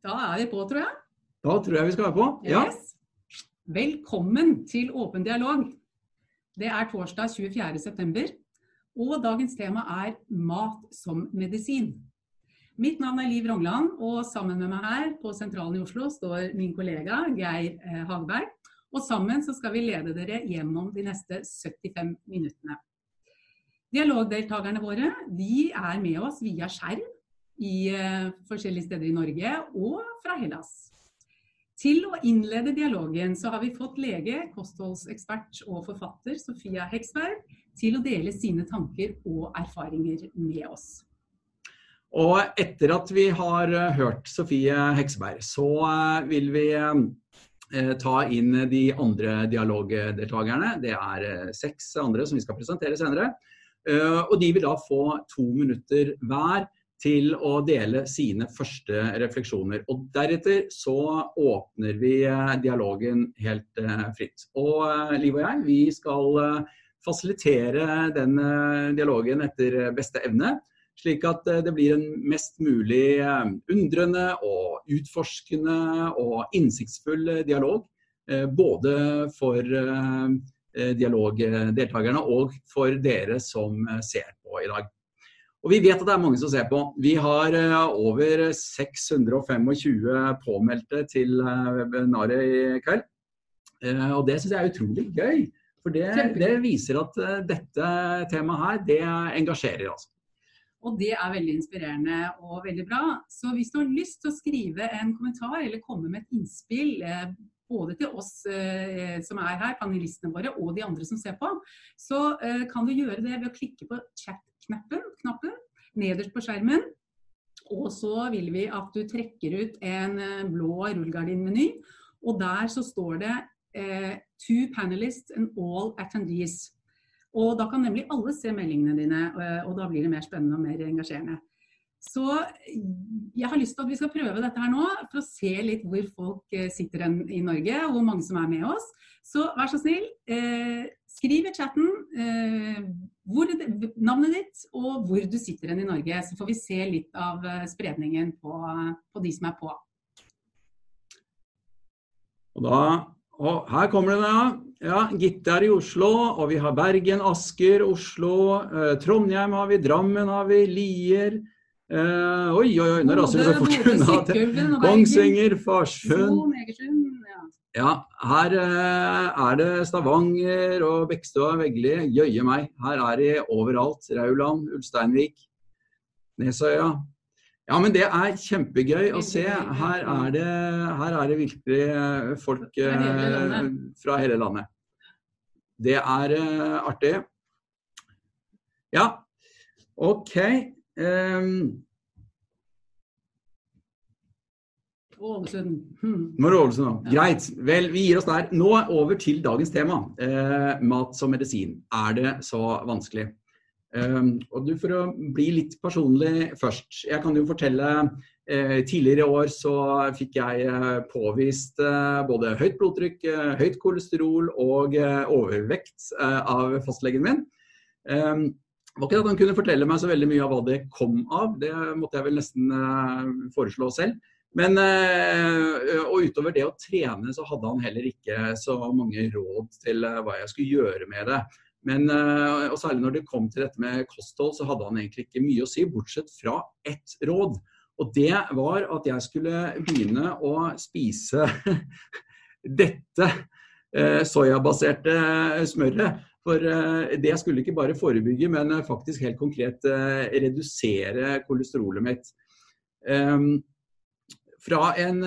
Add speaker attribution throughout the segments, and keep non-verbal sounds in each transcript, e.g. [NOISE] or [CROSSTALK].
Speaker 1: Da er vi på, tror jeg.
Speaker 2: Da tror jeg vi skal være på. Ja.
Speaker 1: Yes. Velkommen til Åpen dialog. Det er torsdag 24.9, og dagens tema er mat som medisin. Mitt navn er Liv Rongland, og sammen med meg her på Sentralen i Oslo står min kollega Geir eh, Hagberg. Og sammen så skal vi lede dere gjennom de neste 75 minuttene. Dialogdeltakerne våre de er med oss via skjerm i uh, forskjellige steder i Norge og fra Hellas. Til å innlede dialogen så har vi fått lege, kostholdsekspert og forfatter Sofia Heksberg til å dele sine tanker og erfaringer med oss.
Speaker 2: Og etter at vi har eh, hørt Sofie Heksberg, så eh, vil vi ta inn de andre dialogdeltakerne. Det er seks andre som vi skal presentere senere. Og de vil da få to minutter hver til å dele sine første refleksjoner. Og Deretter så åpner vi eh, dialogen helt eh, fritt. Og eh, Liv og jeg vi skal fasilitere den dialogen etter beste evne. Slik at det blir en mest mulig undrende og utforskende og innsiktsfull dialog. Både for dialogdeltakerne og for dere som ser på i dag. Og vi vet at det er mange som ser på. Vi har uh, over 625 påmeldte til uh, webinaret i kveld. Uh, og det syns jeg er utrolig gøy. For det, det viser at dette temaet her, det engasjerer, altså.
Speaker 1: Og det er veldig inspirerende og veldig bra. Så hvis du har lyst til å skrive en kommentar eller komme med et innspill, både til oss eh, som er her, panelistene våre, og de andre som ser på, så eh, kan du gjøre det ved å klikke på chat-knappen knappen, nederst på skjermen. Og så vil vi at du trekker ut en eh, blå rullegardinmeny, og der så står det eh, 'Two panelists and all attendees'. Og da kan nemlig alle se meldingene dine, eh, og da blir det mer spennende og mer engasjerende. Så jeg har lyst til at vi skal prøve dette her nå, for å se litt hvor folk eh, sitter i Norge, og hvor mange som er med oss. Så vær så snill, eh, skriv i chatten eh, hvor, navnet ditt og hvor du sitter i Norge. Så får vi se litt av eh, spredningen på, på de som er på.
Speaker 2: Og da og her kommer det, ja. ja. Gitte er i Oslo, og vi har Bergen, Asker, Oslo. Eh, Trondheim har vi, Drammen har vi, Lier. Uh, oi, oi, oi, nå raser det så fort unna. Kongsvinger, Farsund. Ja, her uh, er det Stavanger og Bekkestua, Vegli, Jøye meg. Her er de overalt. Rauland, Ulsteinvik, Nesøya. Ja, men det er kjempegøy å se. Her er det, her er det virkelig eh, folk eh, fra hele landet. Det er artig. Ja, OK. Um,
Speaker 1: Ålesund. Hmm.
Speaker 2: Nå er det Ålesund, da. Greit. Vel, vi gir oss der. Nå over til dagens tema. Eh, mat som medisin. Er det så vanskelig? Um, og du, For å bli litt personlig først. Jeg kan jo fortelle eh, Tidligere i år så fikk jeg eh, påvist eh, både høyt blodtrykk, eh, høyt kolesterol og eh, overvekt av fastlegen min. Um, det var ikke at han kunne fortelle meg så veldig mye av hva det kom av, det måtte jeg vel nesten uh, foreslå selv. Men uh, og utover det å trene, så hadde han heller ikke så mange råd til uh, hva jeg skulle gjøre med det. Men, og særlig når det kom til dette med kosthold, så hadde han egentlig ikke mye å si, bortsett fra ett råd. Og det var at jeg skulle begynne å spise [LAUGHS] dette soyabaserte smøret for eh, det skulle ikke bare forebygge, men eh, faktisk helt konkret eh, redusere kolesterolet mitt. Ehm, fra en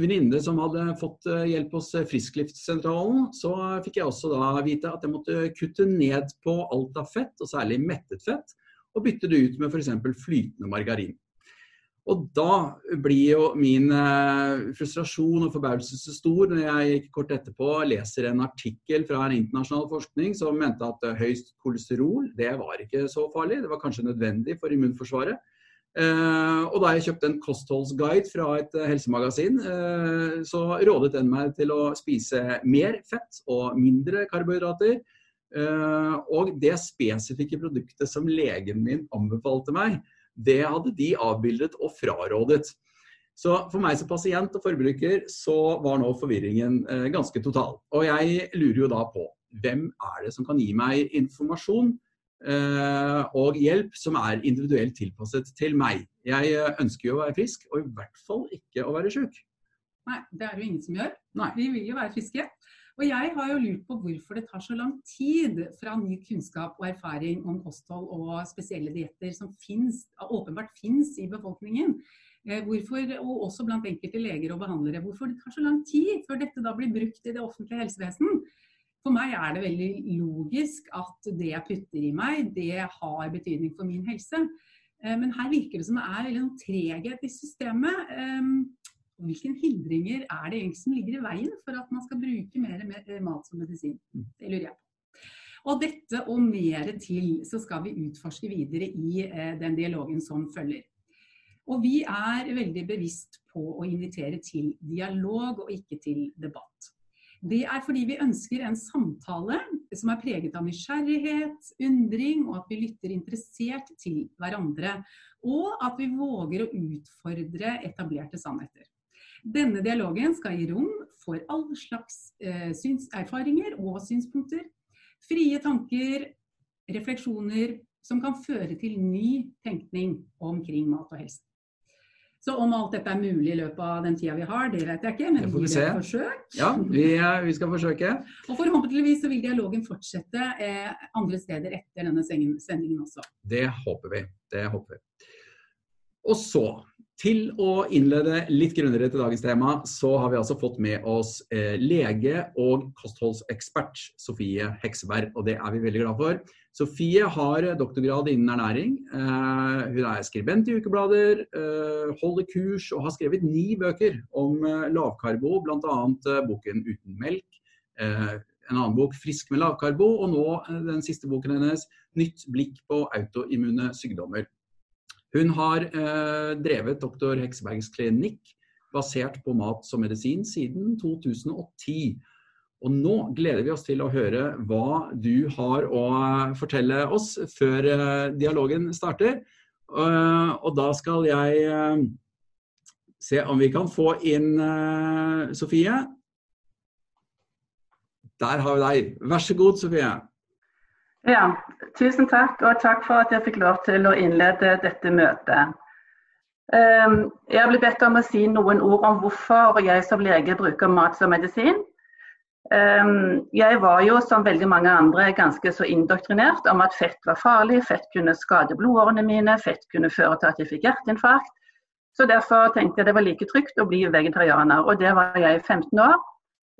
Speaker 2: venninne som hadde fått hjelp hos Frisklivssentralen, så fikk jeg også da vite at jeg måtte kutte ned på alt av fett, og særlig mettet fett, og bytte det ut med f.eks. flytende margarin. Og da blir jo min eh, frustrasjon og forbauselse stor når jeg kort etterpå leser en artikkel fra en internasjonal forskning som mente at eh, høyst kolesterol det var ikke så farlig, det var kanskje nødvendig for immunforsvaret. Eh, og da jeg kjøpte en kostholdsguide fra et helsemagasin, så rådet den meg til å spise mer fett og mindre karbohydrater. og det spesifikke produktet som legen min anbefalte meg, det hadde de avbildet og frarådet. Så for meg som pasient og forbruker, så var nå forvirringen eh, ganske total. Og jeg lurer jo da på hvem er det som kan gi meg informasjon eh, og hjelp som er individuelt tilpasset til meg. Jeg eh, ønsker jo å være frisk, og i hvert fall ikke å være syk.
Speaker 1: Nei, det er det jo ingen som gjør.
Speaker 2: Nei.
Speaker 1: Vi vil jo være friske. Og jeg har jo lurt på hvorfor det tar så lang tid fra ny kunnskap og erfaring om kosthold og spesielle dietter som finnes, åpenbart finnes i befolkningen. Eh, hvorfor, og også blant enkelte leger og behandlere. Hvorfor det tar så lang tid før dette da blir brukt i det offentlige helsevesen. For meg er det veldig logisk at det jeg putter i meg, det har betydning for min helse. Eh, men her virker det som det er veldig treghet i systemet. Ehm, hvilke hindringer er det egentlig som ligger i veien for at man skal bruke mer eh, mat som medisin? Mm. Det lurer jeg på. Og dette og mer til så skal vi utforske videre i eh, den dialogen som følger. Og vi er veldig bevisst på å invitere til dialog og ikke til debatt. Det er fordi vi ønsker en samtale som er preget av nysgjerrighet, undring, og at vi lytter interessert til hverandre. Og at vi våger å utfordre etablerte sannheter. Denne dialogen skal gi rom for alle slags eh, erfaringer og synspunkter. Frie tanker, refleksjoner som kan føre til ny tenkning omkring mat og helse. Så om alt dette er mulig i løpet av den tida vi har, det vet jeg ikke. Men
Speaker 2: vi
Speaker 1: gir et forsøk.
Speaker 2: Ja, vi, vi, skal forsøke.
Speaker 1: Og forhåpentligvis så vil dialogen fortsette eh, andre steder etter denne sendingen også.
Speaker 2: Det håper vi. Det håper vi. Og så til å innlede litt grunnere til dagens tema, så har vi altså fått med oss eh, lege og kostholdsekspert Sofie Hekseberg, og det er vi veldig glad for. Sofie har doktorgrad innen ernæring. Eh, hun er skribent i ukeblader, eh, holder kurs og har skrevet ni bøker om lavkarbo, bl.a. Boken 'Uten melk'. En annen bok 'Frisk med lavkarbo', og nå den siste boken hennes 'Nytt blikk på autoimmune sykdommer'. Hun har eh, drevet doktor Heksebergs klinikk basert på mat som medisin siden 2010. Og nå gleder vi oss til å høre hva du har å fortelle oss før eh, dialogen starter. Uh, og da skal jeg uh, se om vi kan få inn uh, Sofie. Der har vi deg. Vær så god, Sofie.
Speaker 3: Ja, tusen takk, og takk for at jeg fikk lov til å innlede dette møtet. Ehm, jeg ble bedt om å si noen ord om hvorfor jeg som lege bruker mat som medisin. Ehm, jeg var jo som veldig mange andre ganske så indoktrinert om at fett var farlig, fett kunne skade blodårene mine, fett kunne føre til at jeg fikk hjerteinfarkt. Så derfor tenkte jeg det var like trygt å bli vegetarianer, og det var jeg i 15 år.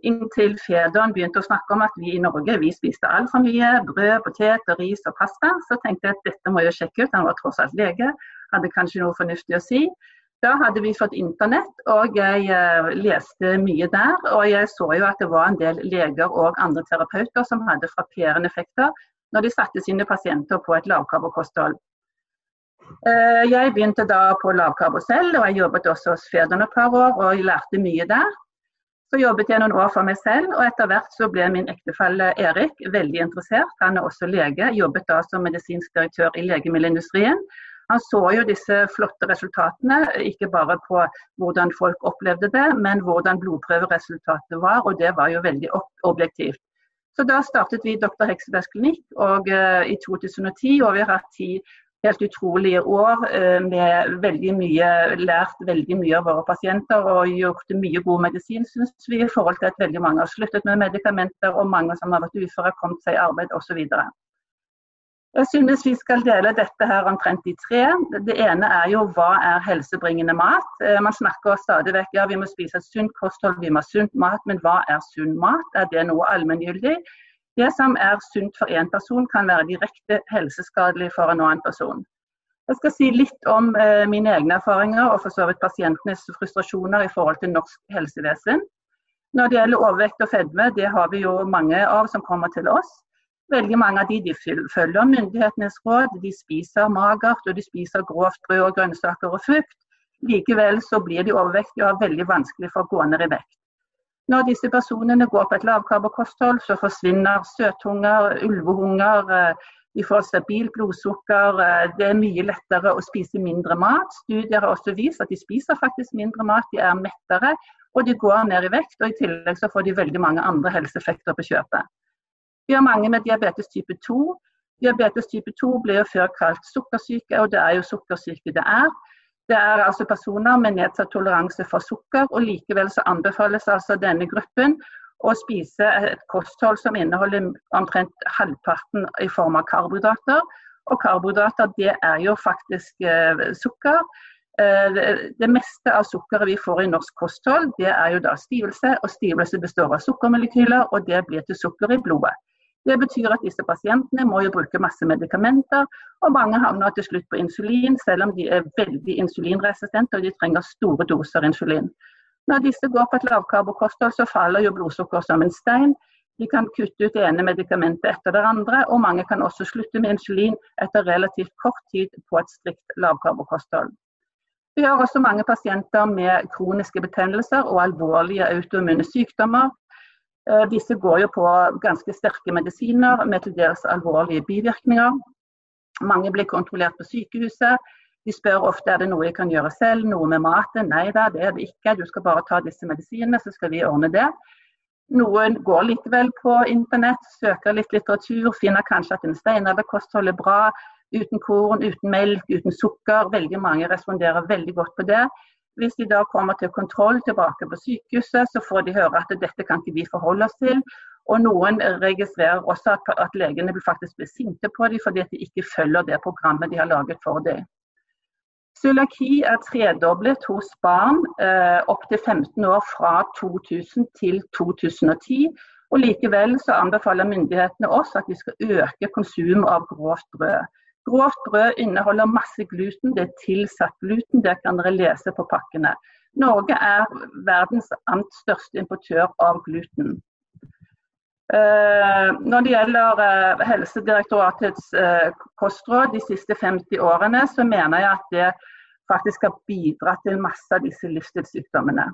Speaker 3: Inntil federen begynte å snakke om at vi i Norge vi spiste altfor mye brød, potet, ris og pasta. Så tenkte jeg at dette må jeg sjekke ut. Han var tross alt lege, hadde kanskje noe fornuftig å si. Da hadde vi fått internett, og jeg uh, leste mye der. Og jeg så jo at det var en del leger og andre terapeuter som hadde frapperende effekter når de satte sine pasienter på et lavkarbokosthold. Uh, jeg begynte da på lavkarbo selv, og jeg jobbet også hos Federn et par år og jeg lærte mye der. Så jobbet jeg noen år for meg selv, og etter hvert så ble min ektefelle Erik veldig interessert. Han er også lege, jobbet da som medisinsk direktør i legemiddelindustrien. Han så jo disse flotte resultatene, ikke bare på hvordan folk opplevde det, men hvordan blodprøveresultatet var, og det var jo veldig objektivt. Så da startet vi Dr. Heksebergs klinikk og, uh, i 2010, og vi har hatt ti helt utrolige år eh, med veldig mye, lært veldig mye av våre pasienter og gjort mye god medisin, syns vi, i forhold til at veldig mange har sluttet med medikamenter, og mange som har vært uføre, kommet seg i arbeid osv. Jeg synes vi skal dele dette her omtrent i tre. Det ene er jo hva er helsebringende mat. Eh, man snakker stadig vekk ja, vi må spise et sunt kosthold, vi må ha sunt mat, men hva er sunn mat? Er det noe allmenngyldig? Det som er sunt for én person, kan være direkte helseskadelig for en annen person. Jeg skal si litt om eh, mine egne erfaringer og for så vidt pasientenes frustrasjoner i forhold til norsk helsevesen. Når det gjelder overvekt og fedme, det har vi jo mange av som kommer til oss. Veldig mange av de, de følger myndighetenes råd, de spiser magert og de spiser grovt brød og grønnsaker og frukt. Likevel så blir de overvektige og har veldig vanskelig for å gå ned i vekt. Når disse personene går på et lavkarbokosthold, så forsvinner søthunger, ulvehunger, eh, De får stabilt blodsukker. Eh, det er mye lettere å spise mindre mat. Studier har også vist at de spiser faktisk mindre mat, de er mettere og de går ned i vekt. Og i tillegg så får de veldig mange andre helseeffekter på kjøpet. Vi har mange med diabetes type 2. Diabetes type 2 ble jo før kalt sukkersyke, og det er jo sukkersyke det er. Det er altså personer med nedsatt toleranse for sukker, og likevel så anbefales altså denne gruppen å spise et kosthold som inneholder omtrent halvparten i form av karbohydrater. Og karbohydrater det er jo faktisk eh, sukker. Eh, det, meste av sukkeret vi får i norsk kosthold, det er jo da stivelse. Og stivelse består av sukkermolekyler, og det blir til sukker i blodet. Det betyr at disse pasientene må jo bruke masse medikamenter, og mange havner til slutt på insulin, selv om de er veldig insulinresistente og de trenger store doser insulin. Når disse går på et lavkarbokosthold, så faller jo blodsukker som en stein. De kan kutte ut det ene medikamentet etter det andre, og mange kan også slutte med insulin etter relativt kort tid på et strikt lavkarbokosthold. Vi har også mange pasienter med kroniske betennelser og alvorlige autoimmune sykdommer. Eh, disse går jo på ganske sterke medisiner med til dels alvorlige bivirkninger. Mange blir kontrollert på sykehuset. De spør ofte er det noe jeg kan gjøre selv, noe med maten. Nei da, det er det ikke. Du skal bare ta disse medisinene, så skal vi ordne det. Noen går likevel på internett, søker litt litteratur, finner kanskje at en steinalderkosthold er bra. Uten korn, uten melk, uten sukker. Veldig mange responderer veldig godt på det. Hvis de da kommer til kontroll tilbake på sykehuset, så får de høre at dette kan ikke vi forholde oss til. Og noen registrerer også at, at legene faktisk blir sinte på dem fordi de ikke følger det programmet de har laget for dem. Cøliaki er tredoblet hos barn eh, opp til 15 år fra 2000 til 2010. Og Likevel så anbefaler myndighetene oss at vi skal øke konsum av grovt brød. Grovt brød inneholder masse gluten, det er tilsatt gluten, det kan dere lese på pakkene. Norge er verdens amt største importør av gluten. Uh, når det gjelder uh, Helsedirektoratets uh, kostråd de siste 50 årene, så mener jeg at det faktisk har bidratt til masse av disse livsstilssykdommene.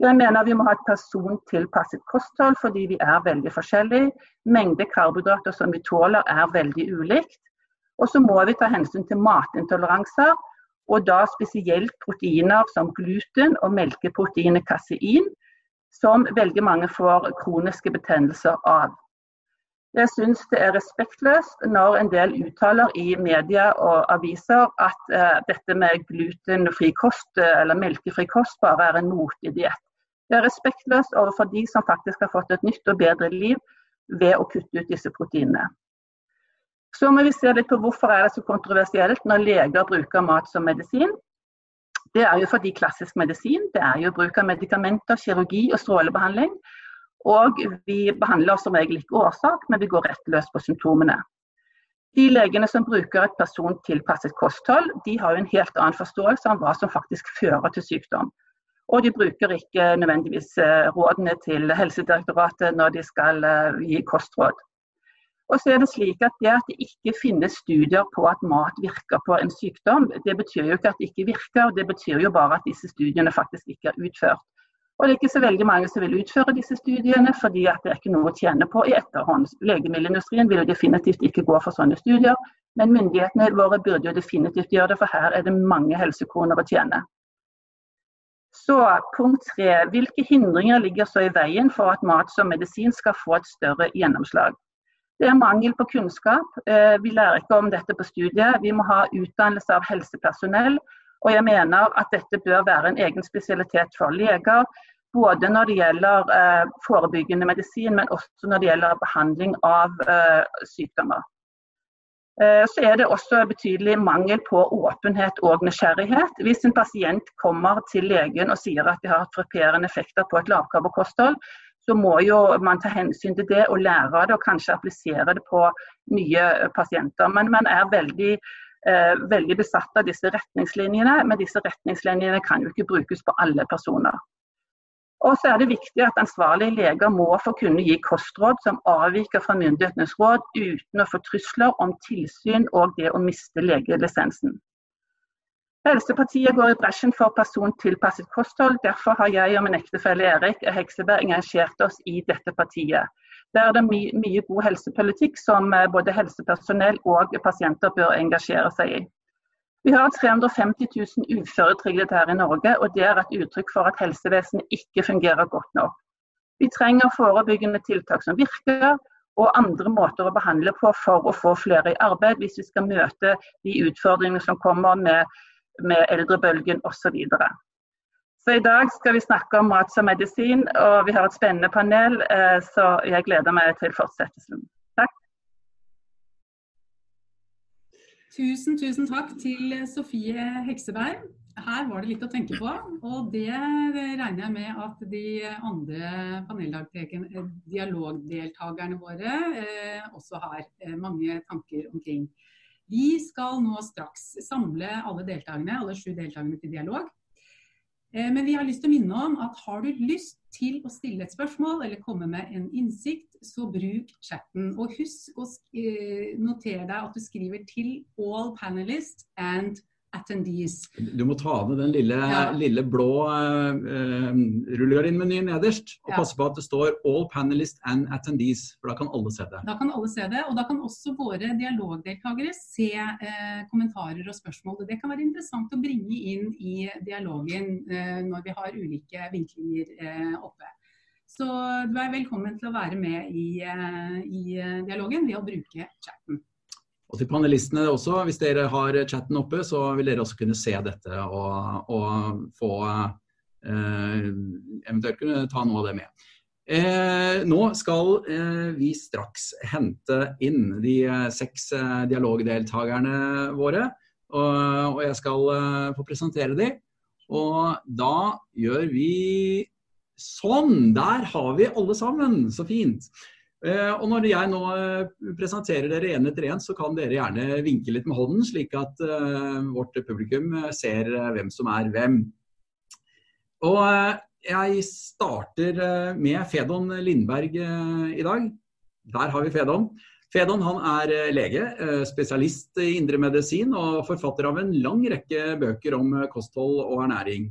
Speaker 3: Jeg mener vi må ha et persontilpasset kosthold fordi vi er veldig forskjellige. Mengde karbohydrater som vi tåler er veldig ulikt. Og så må vi ta hensyn til matintoleranser, og da spesielt proteiner som gluten og melkeproteinet kasein som veldig mange får kroniske betennelser av. Jeg syns det er respektløst når en del uttaler i media og aviser at eh, dette med glutenfri kost uh, eller melkefri kost bare er en motig diett. Det er respektløst overfor de som faktisk har fått et nytt og bedre liv ved å kutte ut disse proteinene. Så må vi se litt på hvorfor er det så kontroversielt når leger bruker mat som medisin. Det er jo fordi klassisk medisin det er jo bruk av medikamenter, kirurgi og strålebehandling. Og vi behandler som regel ikke årsak, men vi går rett løs på symptomene. De legene som bruker et persontilpasset kosthold, de har jo en helt annen forståelse av hva som faktisk fører til sykdom. Og de bruker ikke nødvendigvis eh, rådene til Helsedirektoratet når de skal eh, gi kostråd. Og så er det slik at Det at det ikke finnes studier på at mat virker på en sykdom, det betyr jo ikke at det ikke virker, det betyr jo bare at disse studiene faktisk ikke er utført. Og Det er ikke så veldig mange som vil utføre disse studiene, fordi at det er ikke noe å tjene på i etterhånd. Legemiddelindustrien vil jo definitivt ikke gå for sånne studier, men myndighetene våre burde jo definitivt gjøre det, for her er det mange helsekroner å tjene. Så punkt tre. Hvilke hindringer ligger så i veien for at mat som medisin skal få et større gjennomslag? Det er mangel på kunnskap. Eh, vi lærer ikke om dette på studiet. Vi må ha utdannelse av helsepersonell. Og jeg mener at dette bør være en egen spesialitet for leger. Både når det gjelder eh, forebyggende medisin, men også når det gjelder behandling av eh, sykdommer. Så er det også betydelig mangel på åpenhet og nysgjerrighet. Hvis en pasient kommer til legen og sier at de har frapperende effekter på et lavkarbokosthold, så må jo man ta hensyn til det og lære av det og kanskje applisere det på nye pasienter. Men man er veldig, eh, veldig besatt av disse retningslinjene, men disse retningslinjene kan jo ikke brukes på alle personer. Og så er det viktig at ansvarlige leger må få kunne gi kostråd som avviker fra myndighetenes råd, uten å få trusler om tilsyn og det å miste legelisensen. Helsepartiet går i bresjen for persontilpasset kosthold. Derfor har jeg og min ektefelle Erik Hekseberg engasjert oss i dette partiet. Der er det my mye god helsepolitikk som både helsepersonell og pasienter bør engasjere seg i. Vi har 350 000 uføretrygdede her i Norge, og det er et uttrykk for at helsevesenet ikke fungerer godt nok. Vi trenger forebyggende tiltak som virker, og andre måter å behandle på for å få flere i arbeid, hvis vi skal møte de utfordringene som kommer med, med eldrebølgen osv. Så, så i dag skal vi snakke om mat som medisin, og vi har et spennende panel, eh, så jeg gleder meg til fortsettelsen. Takk.
Speaker 1: Tusen, tusen takk til Sofie Hekseberg her var det litt å tenke på. Og det regner jeg med at de andre paneldialogdeltakerne våre eh, også har eh, mange tanker omkring. Vi skal nå straks samle alle deltakerne, alle sju deltakerne til dialog. Eh, men vi har lyst til å minne om at har du lyst til å stille et spørsmål eller komme med en innsikt, så bruk chatten. Og husk å eh, notere deg at du skriver til all panelists and attendees.
Speaker 2: Du må ta med den lille, ja. lille blå uh, rullegardinmenyen nederst. Og ja. passe på at det står 'all panelists and attendees', for da kan alle se det.
Speaker 1: Da kan alle se det, og da kan også våre dialogdeltakere se uh, kommentarer og spørsmål. Det kan være interessant å bringe inn i dialogen uh, når vi har ulike vinklinger oppe. Så du er velkommen til å være med i, i dialogen ved å bruke chatten.
Speaker 2: Og til panelistene også, hvis dere har chatten oppe, så vil dere også kunne se dette og, og få eh, eventuelt kunne ta noe av det med. Eh, nå skal eh, vi straks hente inn de eh, seks eh, dialogdeltakerne våre. Og, og jeg skal eh, få presentere dem. Og da gjør vi sånn. Der har vi alle sammen. Så fint. Eh, og når jeg nå eh, presenterer dere én etter én, så kan dere gjerne vinke litt med hånden, slik at uh, vårt publikum ser hvem som er hvem. Og jeg starter med Fedon Lindberg i dag. Der har vi Fedon. Fedon han er eh, lege, eh, spesialist i indremedisin og forfatter av en lang rekke bøker om eh, kosthold og ernæring.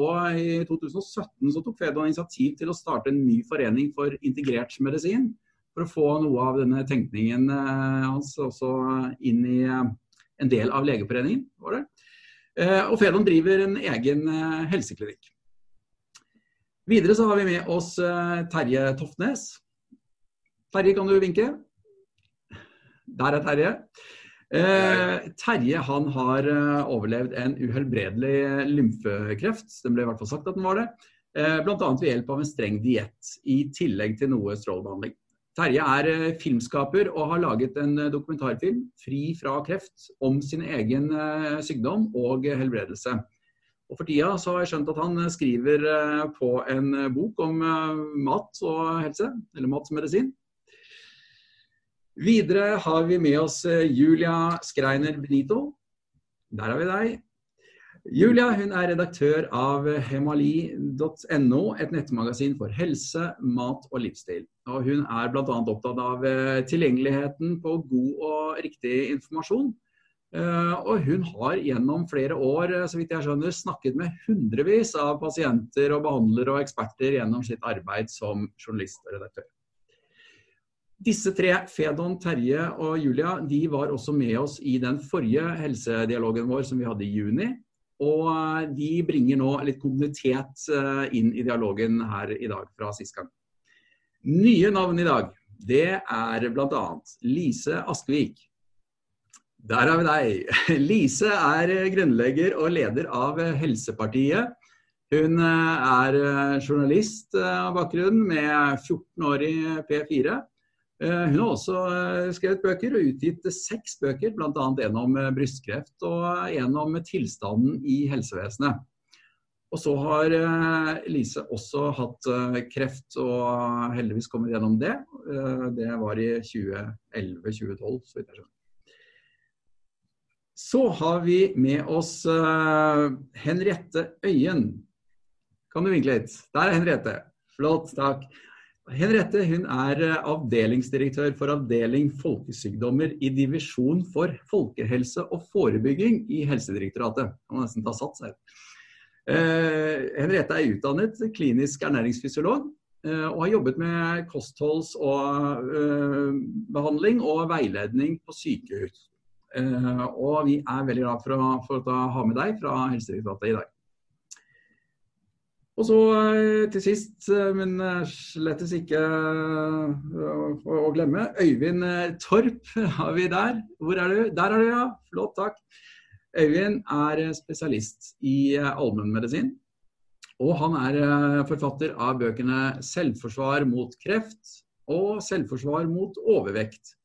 Speaker 2: Og I 2017 så tok Fedon initiativ til å starte en ny forening for integrert medisin. For å få noe av denne tenkningen hans også inn i en del av Legeforeningen. var det. Og Fedon driver en egen helseklinikk. Videre så har vi med oss Terje Toftnes. Terje, kan du vinke? Der er Terje. Eh, Terje han har uh, overlevd en uhelbredelig lymfekreft. Det ble i hvert fall sagt at den var det. Eh, Bl.a. ved hjelp av en streng diett, i tillegg til noe strålebehandling. Terje er uh, filmskaper og har laget en uh, dokumentarfilm, 'Fri fra kreft', om sin egen sykdom og helbredelse. Og For tida så har jeg skjønt at han skriver på en bok om mat og helse, eller mat som medisin. Videre har vi med oss eh, Julia Skreiner Benito. Der har vi deg. Julia hun er redaktør av hemali.no, et nettmagasin for helse, mat og livsstil. Og hun er bl.a. opptatt av eh, tilgjengeligheten på god og riktig informasjon. Eh, og hun har gjennom flere år så vidt jeg skjønner, snakket med hundrevis av pasienter og behandlere og eksperter gjennom sitt arbeid som journalist og redaktør. Disse tre, Fedon, Terje og Julia, de var også med oss i den forrige helsedialogen vår som vi hadde i juni. Og eh, de bringer nå litt kontinuitet eh, inn i dialogen her i dag fra sist gang. Nye navn i dag, det er bl.a. Lise Askvik. Der har vi deg. [LAUGHS] Lise er grunnlegger og leder av Helsepartiet. Hun eh, er journalist av bakgrunn med 14 år i P4. Eh, hun har også eh, skrevet bøker og utgitt seks bøker, bl.a. en om eh, brystkreft og en om tilstanden i helsevesenet. Og så har Lise også hatt kreft og heldigvis kommet gjennom det. Det var i 2011-2012, så vidt jeg skjønner. Så har vi med oss Henriette Øyen. Kan du vinke litt? Der er Henriette. Flott, takk. Henriette hun er eh, avdelingsdirektør for avdeling folkesykdommer i divisjon for folkehelse og forebygging i Helsedirektoratet. Jeg må nesten ta sats her. Eh, Henriette er utdannet klinisk ernæringsfysiolog og har jobbet med kostholdsbehandling og, og veiledning på sykehus. Og vi er veldig glad for å, for ha med deg fra Helsedirektoratet i dag. Og så til sist, men slettes ikke å glemme, Øyvind Torp har vi der. Hvor er du? Der er du, ja. Flott, takk. Øyvind er spesialist i allmennmedisin. Og han er eh, forfatter av bøkene 'Selvforsvar mot kreft' og 'Selvforsvar mot overvekt'.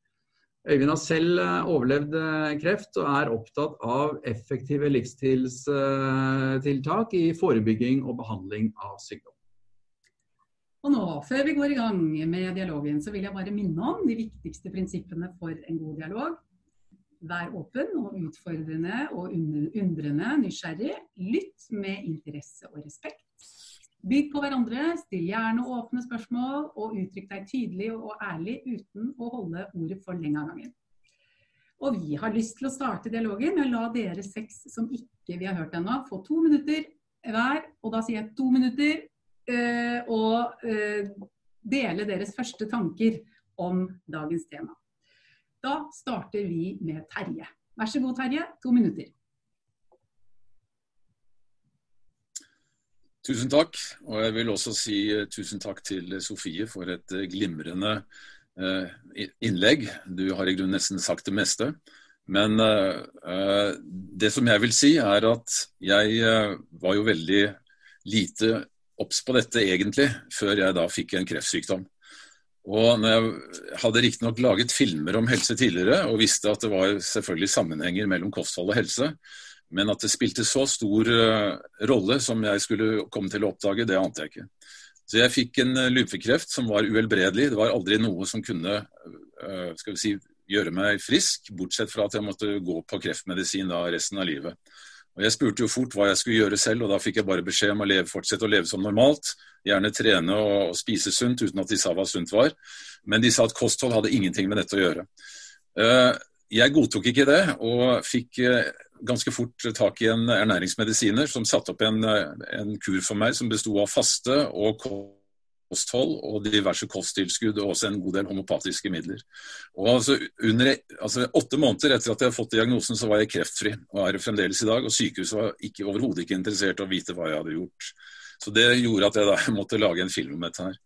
Speaker 2: Øyvind har selv eh, overlevd eh, kreft og er opptatt av effektive livsstilstiltak i forebygging og behandling av sykdom.
Speaker 1: Og nå, Før vi går i gang med dialogen, så vil jeg bare minne om de viktigste prinsippene for en god dialog. Vær åpen og utfordrende og undrende nysgjerrig. Lytt med interesse og respekt. Bygg på hverandre, still gjerne åpne spørsmål, og uttrykk deg tydelig og ærlig uten å holde ordet for lenge av gangen. Og vi har lyst til å starte dialogen med å la dere seks som ikke vi har hørt ennå, få to minutter hver. Og da sier jeg to minutter, Øh, og øh, dele deres første tanker om dagens tema. Da starter vi med Terje. Vær så god, Terje. To minutter.
Speaker 4: Tusen takk. Og jeg vil også si uh, tusen takk til Sofie for et uh, glimrende innlegg. Du har i grunnen nesten sagt det meste. Men det som jeg vil si, er at jeg var jo veldig lite obs på dette egentlig, før jeg da fikk en kreftsykdom. Og når jeg hadde riktignok laget filmer om helse tidligere, og visste at det var selvfølgelig sammenhenger mellom kosthold og helse, men at det spilte så stor uh, rolle som jeg skulle komme til å oppdage, det ante jeg ikke. Så jeg fikk en uh, lymfekreft som var uhelbredelig. Det var aldri noe som kunne uh, skal vi si, gjøre meg frisk, bortsett fra at jeg måtte gå på kreftmedisin da resten av livet. Og Jeg spurte jo fort hva jeg skulle gjøre selv, og da fikk jeg bare beskjed om å leve, fortsette å leve som normalt. Gjerne trene og, spise sunt, uten at de sa hva sunt var. Men de sa at kosthold hadde ingenting med dette å gjøre. Eh, jeg godtok ikke det, og fikk eh, ganske fort tak i en ernæringsmedisiner som satte opp en, en kur for meg som besto av faste og kosthold og diverse kosttilskudd og også en god del homopatiske midler. Og altså, under, altså, Åtte måneder etter at jeg hadde fått diagnosen, så var jeg kreftfri og er fremdeles i dag. Og sykehuset var overhodet ikke interessert i å vite hva jeg hadde gjort. Så Det gjorde at jeg da [LAUGHS] måtte lage en film om dette. her.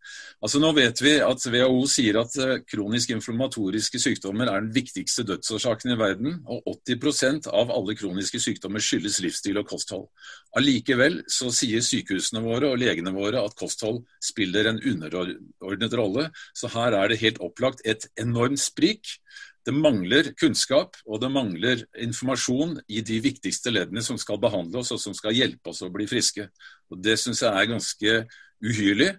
Speaker 4: Altså Nå vet vi at WHO sier at eh, kronisk inflammatoriske sykdommer er den viktigste dødsårsaken i verden, og 80% av alle kroniske sykdommer skyldes livsstil og kosthold. Allikevel så sier sykehusene våre og legene våre at kosthold spiller en underordnet rolle, så her er det helt opplagt et enormt sprik. Det mangler kunnskap og det mangler informasjon i de viktigste leddene som skal behandle oss og som skal hjelpe oss å bli friske. Og Det syns jeg er ganske uhyrlig.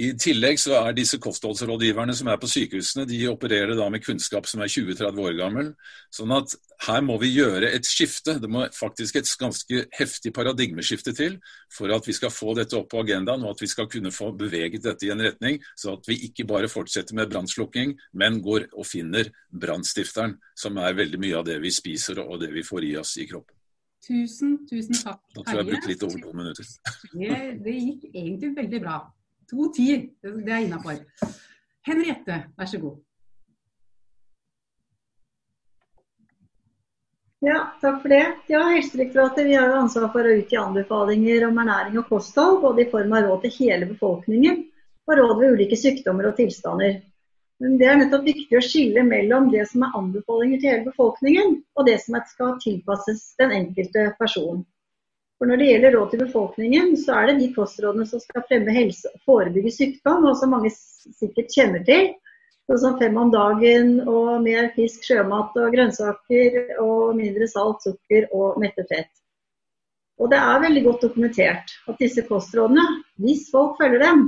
Speaker 4: I tillegg så er disse kostholdsrådgiverne som er på sykehusene, de opererer da med kunnskap som er 20-30 år gammel. Sånn at her må vi gjøre et skifte. Det må faktisk et ganske heftig paradigmeskifte til for at vi skal få dette opp på agendaen, og at vi skal kunne få beveget dette i en retning, så at vi ikke bare fortsetter med brannslukking, men går og finner brannstifteren, som er veldig mye av det vi spiser og det vi får i oss i kroppen.
Speaker 1: Tusen, tusen takk.
Speaker 4: Da tror jeg jeg brukte litt over to minutter.
Speaker 1: Det, det gikk egentlig veldig bra. To tier, det er innafor. Henriette, vær så god.
Speaker 5: Ja, takk for det. Ja, Helsedirektoratet vi har jo ansvar for å utgi anbefalinger om ernæring og kosthold, både i form av råd til hele befolkningen og råd ved ulike sykdommer og tilstander. Men det er nettopp viktig å skille mellom det som er anbefalinger til hele befolkningen, og det som skal tilpasses den enkelte person. For Når det gjelder råd til befolkningen, så er det de kostrådene som skal fremme helse og forebygge sykdom, og som mange sikkert kjenner til. Sånn som fem om dagen og mer fisk, sjømat og grønnsaker og mindre salt, sukker og mettet fett. Og det er veldig godt dokumentert at disse kostrådene, hvis folk følger dem,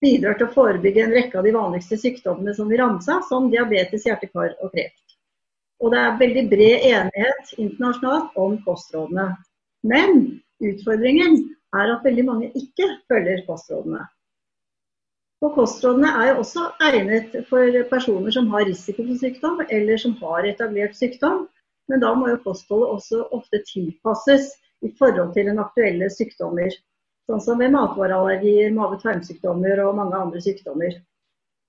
Speaker 5: bidrar til å forebygge en rekke av de vanligste sykdommene som vi ramsa, som diabetes, hjertekar og kreft. Og det er veldig bred enighet internasjonalt om kostrådene. Men utfordringen er at veldig mange ikke følger kostrådene. Og kostrådene er jo også egnet for personer som har risiko for sykdom, eller som har etablert sykdom. Men da må jo kostholdet også ofte tilpasses i forhold til den aktuelle sykdommer. Sånn som ved matvareallergier, mage-tarmsykdommer og mange andre sykdommer.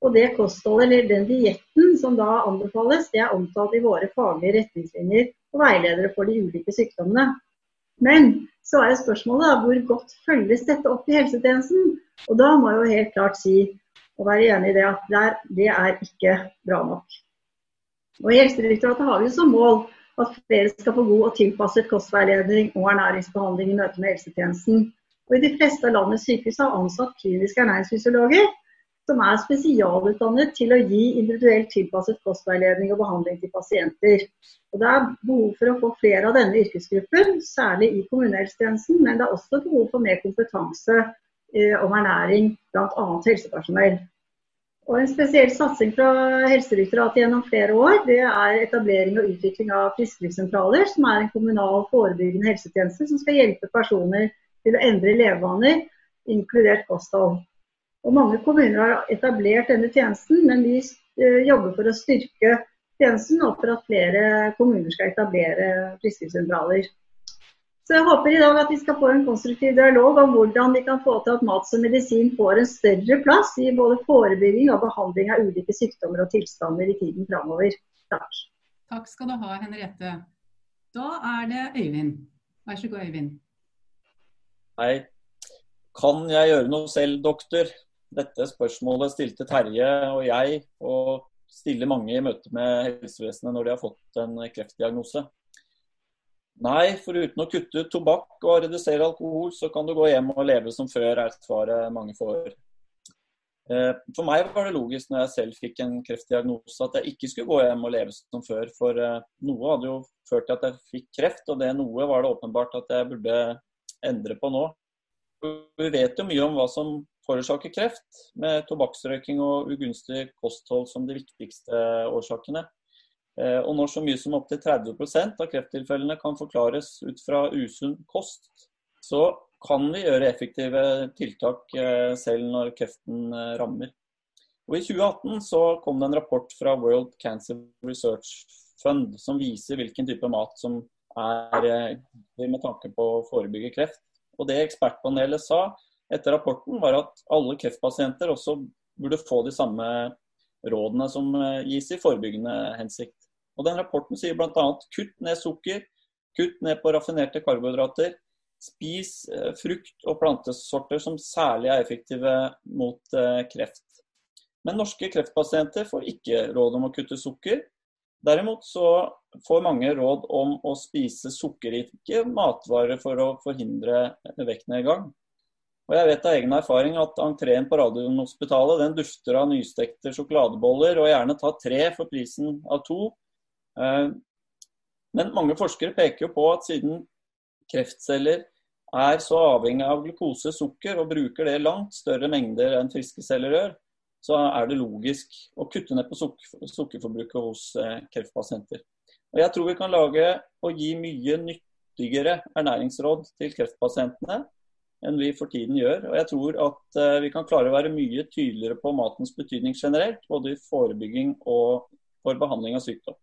Speaker 5: Og det kostholdet, eller den dietten som da anbefales, det er omtalt i våre faglige retningslinjer og veiledere for de ulike sykdommene. Men så er spørsmålet da, hvor godt følges dette opp i helsetjenesten? Og da må jeg jo helt klart si og være enig i det at der, det er ikke bra nok. Og I Helsedirektoratet har vi jo som mål at flere skal få god og tilpasset kostveiledning og ernæringsbehandling i møte med helsetjenesten. Og I de fleste av landets sykehus har ansatt kliniske ernæringsfysiologer som er spesialutdannet til å gi individuelt tilpasset kostveiledning og behandling til pasienter. Og Det er behov for å få flere av denne yrkesgruppen, særlig i kommunehelsetjenesten, men det er også behov for mer kompetanse eh, om ernæring bl.a. helsepersonell. Og En spesiell satsing fra Helsedirektoratet gjennom flere år, det er etablering og utvikling av frisklivssentraler, som er en kommunal forebyggende helsetjeneste som skal hjelpe personer til å endre levevaner, inkludert kosthold. Og Mange kommuner har etablert denne tjenesten, men vi eh, jobber for å styrke tjenesten og for at flere kommuner skal etablere friskesentraler. Så jeg håper i dag at vi skal få en konstruktiv dialog om hvordan vi kan få til at mat som medisin får en større plass i både forebygging og behandling av ulike sykdommer og tilstander i tiden framover. Takk.
Speaker 1: Takk skal du ha, Henriette. Da er det Øyvind. Vær så god, Øyvind.
Speaker 6: Hei. Kan jeg gjøre noe selv, doktor? Dette spørsmålet stilte Terje og jeg, og stiller mange i møte med helsevesenet når de har fått en kreftdiagnose. Nei, foruten å kutte ut tobakk og redusere alkohol, så kan du gå hjem og leve som før, er svaret mange får. Eh, for meg var det logisk når jeg selv fikk en kreftdiagnose at jeg ikke skulle gå hjem og leve som før. For eh, noe hadde jo ført til at jeg fikk kreft, og det noe var det åpenbart at jeg burde endre på nå. Vi vet jo mye om hva som forårsaker kreft, med tobakksrøyking og ugunstig kosthold som de viktigste årsakene. Eh, og når så mye som opptil 30% av krefttilfellene kan forklares ut fra usunn kost, så kan vi gjøre effektive tiltak eh, selv når kreften eh, rammer. Og I 2018 så kom det en rapport fra World Cancer Research Fund som viser hvilken type mat som er med tanke på å forebygge kreft. Og Det ekspertpanelet sa, etter rapporten, var at alle kreftpasienter også burde få de samme rådene som eh, gis i forebyggende hensikt. Og den Rapporten sier bl.a.: kutt ned sukker, kutt ned på raffinerte karbohydrater, spis eh, frukt og plantesorter som særlig er effektive mot eh, kreft. Men norske kreftpasienter får ikke råd om å kutte sukker. Derimot så får mange råd om å spise sukkerrike matvarer for å forhindre vektnedgang. Og jeg vet av egen erfaring at entreen på Radiumhospitalet den dufter av nystekte sjokoladeboller, og gjerne ta tre for prisen av to. Eh, men mange forskere peker jo på at siden kreftceller er så avhengig av glukose, sukker, og bruker det langt større mengder enn friske celler gjør, så er det logisk å kutte ned på sukkerforbruket hos eh, kreftpasienter. Og Jeg tror vi kan lage og gi mye nyttigere ernæringsråd til kreftpasientene enn vi for tiden gjør. Og jeg tror at uh, vi kan klare å være mye tydeligere på matens betydning generelt, både i forebygging og for behandling av sykdom.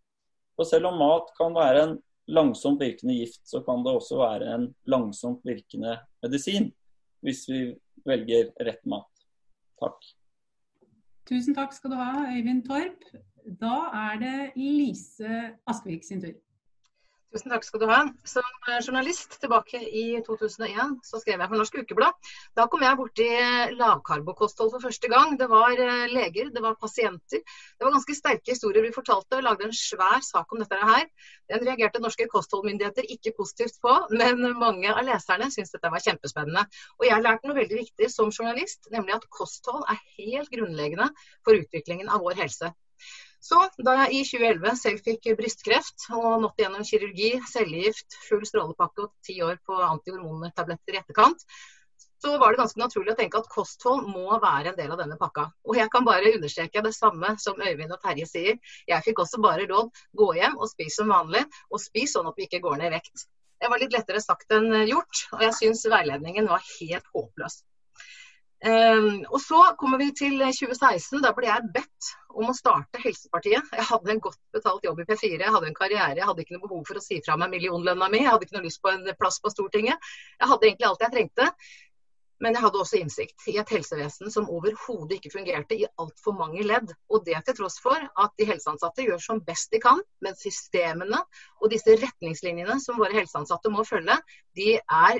Speaker 6: Og selv om mat kan være en langsomt virkende gift, så kan det også være en langsomt virkende medisin. Hvis vi velger rett mat. Takk.
Speaker 1: Tusen takk skal du ha, Øyvind Torp. Da er det Lise Askvik sin tur.
Speaker 7: Tusen takk skal du ha. Som journalist tilbake i 2001 så skrev jeg for Norsk Ukeblad. Da kom jeg borti lavkarbokosthold for første gang. Det var eh, leger, det var pasienter. Det var ganske sterke historier vi fortalte og lagde en svær sak om dette her. Den reagerte norske kostholdmyndigheter ikke positivt på, men mange av leserne syntes dette var kjempespennende. Og jeg lærte noe veldig viktig som journalist, nemlig at kosthold er helt grunnleggende for utviklingen av vår helse. Så da jeg i 2011 selv fikk brystkreft og nådde gjennom kirurgi, cellegift, full strålepakke og ti år på antihormontabletter i etterkant, så var det ganske naturlig å tenke at kosthold må være en del av denne pakka. Og jeg kan bare understreke det samme som Øyvind og Terje sier. Jeg fikk også bare råd gå hjem og spis som vanlig, og spis sånn at vi ikke går ned i vekt. Det var litt lettere sagt enn gjort, og jeg syns veiledningen var helt håpløs. Um, og Så kommer vi til 2016. Da ble jeg bedt om å starte Helsepartiet. Jeg hadde en godt betalt jobb i P4, jeg hadde en karriere, jeg hadde ikke noe behov for å si fra meg millionlønna mi, jeg hadde ikke noe lyst på en plass på Stortinget. Jeg hadde egentlig alt jeg trengte. Men jeg hadde også innsikt i et helsevesen som overhodet ikke fungerte i altfor mange ledd. Og det til tross for at de helseansatte gjør som best de kan, men systemene og disse retningslinjene som våre helseansatte må følge, de er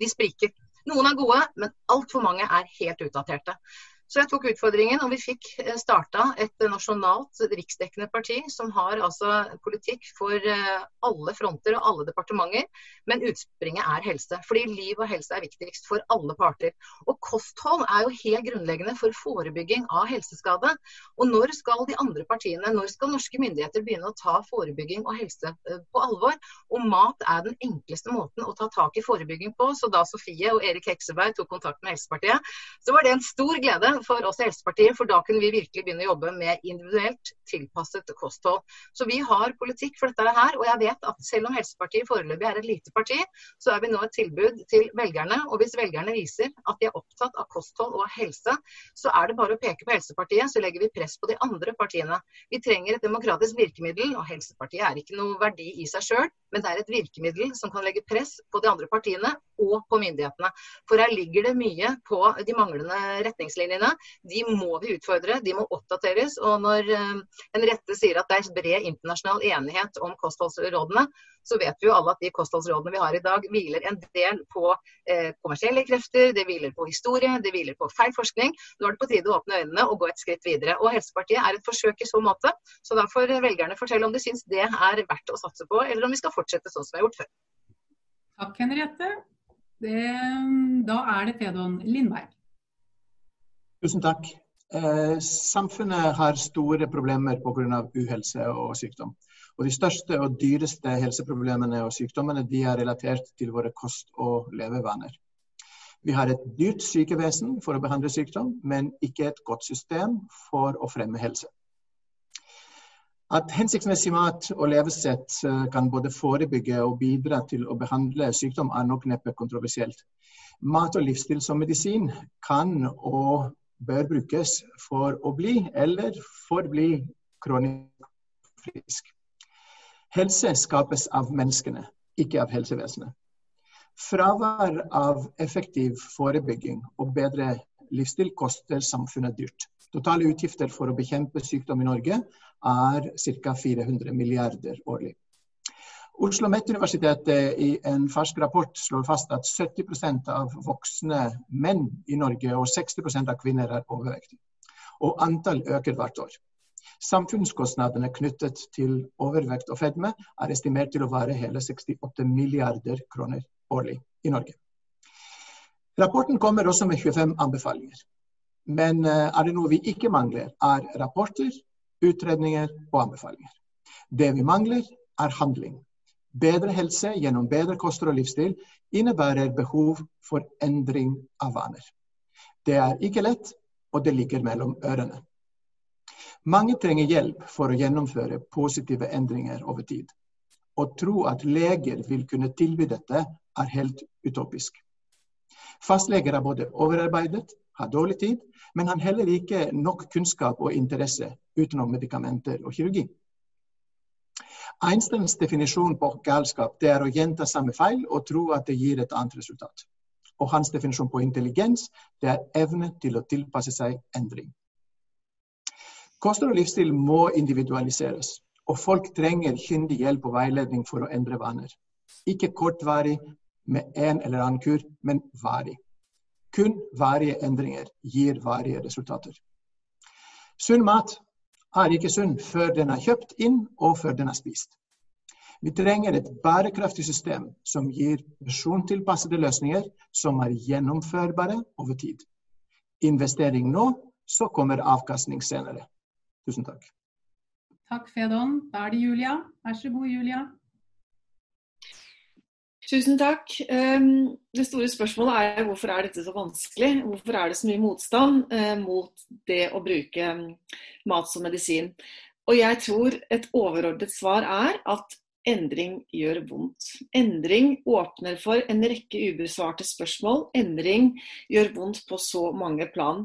Speaker 7: de spriker. Noen er gode, men altfor mange er helt utdaterte. Så jeg tok utfordringen, og vi fikk eh, starta et nasjonalt riksdekkende parti som har altså politikk for eh, alle fronter og alle departementer, men utspringet er helse. Fordi liv og helse er viktigst for alle parter. Og kosthold er jo helt grunnleggende for forebygging av helseskade. Og når skal de andre partiene, når skal norske myndigheter begynne å ta forebygging og helse eh, på alvor? Og mat er den enkleste måten å ta tak i forebygging på. Så da Sofie og Erik Hekseberg tok kontakt med Helsepartiet, så var det en stor glede for oss i Helsepartiet, for da kunne vi virkelig begynne å jobbe med individuelt tilpasset kosthold. Så vi har politikk for dette her, og jeg vet at selv om Helsepartiet foreløpig er et lite parti, så er vi nå et tilbud til velgerne. Og hvis velgerne viser at de er opptatt av kosthold og helse, så er det bare å peke på Helsepartiet, så legger vi press på de andre partiene. Vi trenger et demokratisk virkemiddel, og Helsepartiet er ikke noe verdi i seg sjøl, men det er et virkemiddel som kan legge press på de andre partiene og på myndighetene. For her ligger det mye på de manglende retningslinjene. De må vi utfordre, de må oppdateres. Og når eh, en rette sier at det er bred internasjonal enighet om kostholdsrådene, så vet vi jo alle at de kostholdsrådene vi har i dag, hviler en del på eh, kommersielle krefter, det hviler på historie, det hviler på feil forskning. Nå er det på tide å åpne øynene og gå et skritt videre. Og Helsepartiet er et forsøk i så måte. Så da får velgerne fortelle om de syns det er verdt å satse på, eller om vi skal fortsette sånn som vi har gjort før.
Speaker 1: Takk, Henriette. Det, da er det Fedon Lindberg.
Speaker 8: Tusen takk. Eh, samfunnet har store problemer pga. uhelse og sykdom. Og De største og dyreste helseproblemene og sykdommene de er relatert til våre kost- og levevaner. Vi har et dyrt sykevesen for å behandle sykdom, men ikke et godt system for å fremme helse. At hensiktsmessig mat og levesett eh, kan både forebygge og bidra til å behandle sykdom, er nok neppe kontroversielt. Mat og livsstil som medisin kan og bør brukes for å bli eller forbli kronisk frisk. Helse skapes av menneskene, ikke av helsevesenet. Fravær av effektiv forebygging og bedre livsstil koster samfunnet dyrt. Totale utgifter for å bekjempe sykdom i Norge er ca. 400 milliarder årlig. Oslo Met-universitetet i en fersk rapport slår fast at 70% av voksne menn i Norge og 60% av kvinner er overvektige. Og antall øker hvert år. Samfunnskostnadene knyttet til overvekt og fedme er estimert til å være hele 68 milliarder kroner årlig i Norge. Rapporten kommer også med 25 anbefalinger. Men eh, er det noe vi ikke mangler, er rapporter, utredninger og anbefalinger. Det vi mangler, er handling. Bedre helse gjennom bedre koster og livsstil innebærer behov for endring av vaner. Det er ikke lett, og det ligger mellom ørene. Mange trenger hjelp for å gjennomføre positive endringer over tid. Å tro at leger vil kunne tilby dette, er helt utopisk. Fastleger er både overarbeidet, har dårlig tid, men har heller ikke nok kunnskap og interesse utenom medikamenter og kirurgi. Einsteins definisjon på galskap det er å gjenta samme feil og tro at det gir et annet resultat. Og hans definisjon på intelligens det er evne til å tilpasse seg endring. Kosthold og livsstil må individualiseres, og folk trenger kyndig hjelp og veiledning for å endre vaner. Ikke kortvarig med en eller annen kur, men varig. Kun varige endringer gir varige resultater. Sunn mat er ikke sunn før den er kjøpt inn og før den er spist. Vi trenger et bærekraftig system som gir persontilpassede løsninger som er gjennomførbare over tid. Investering nå, så kommer avkastning senere. Tusen takk.
Speaker 1: Takk, Fedon. Da er det Julia. Vær så god, Julia.
Speaker 9: Tusen takk. Ehm, det store spørsmålet er hvorfor er dette så vanskelig? Hvorfor er det så mye motstand eh, mot det å bruke mm, mat som medisin? Og jeg tror et overordnet svar er at endring gjør vondt. Endring åpner for en rekke ubesvarte spørsmål. Endring gjør vondt på så mange plan.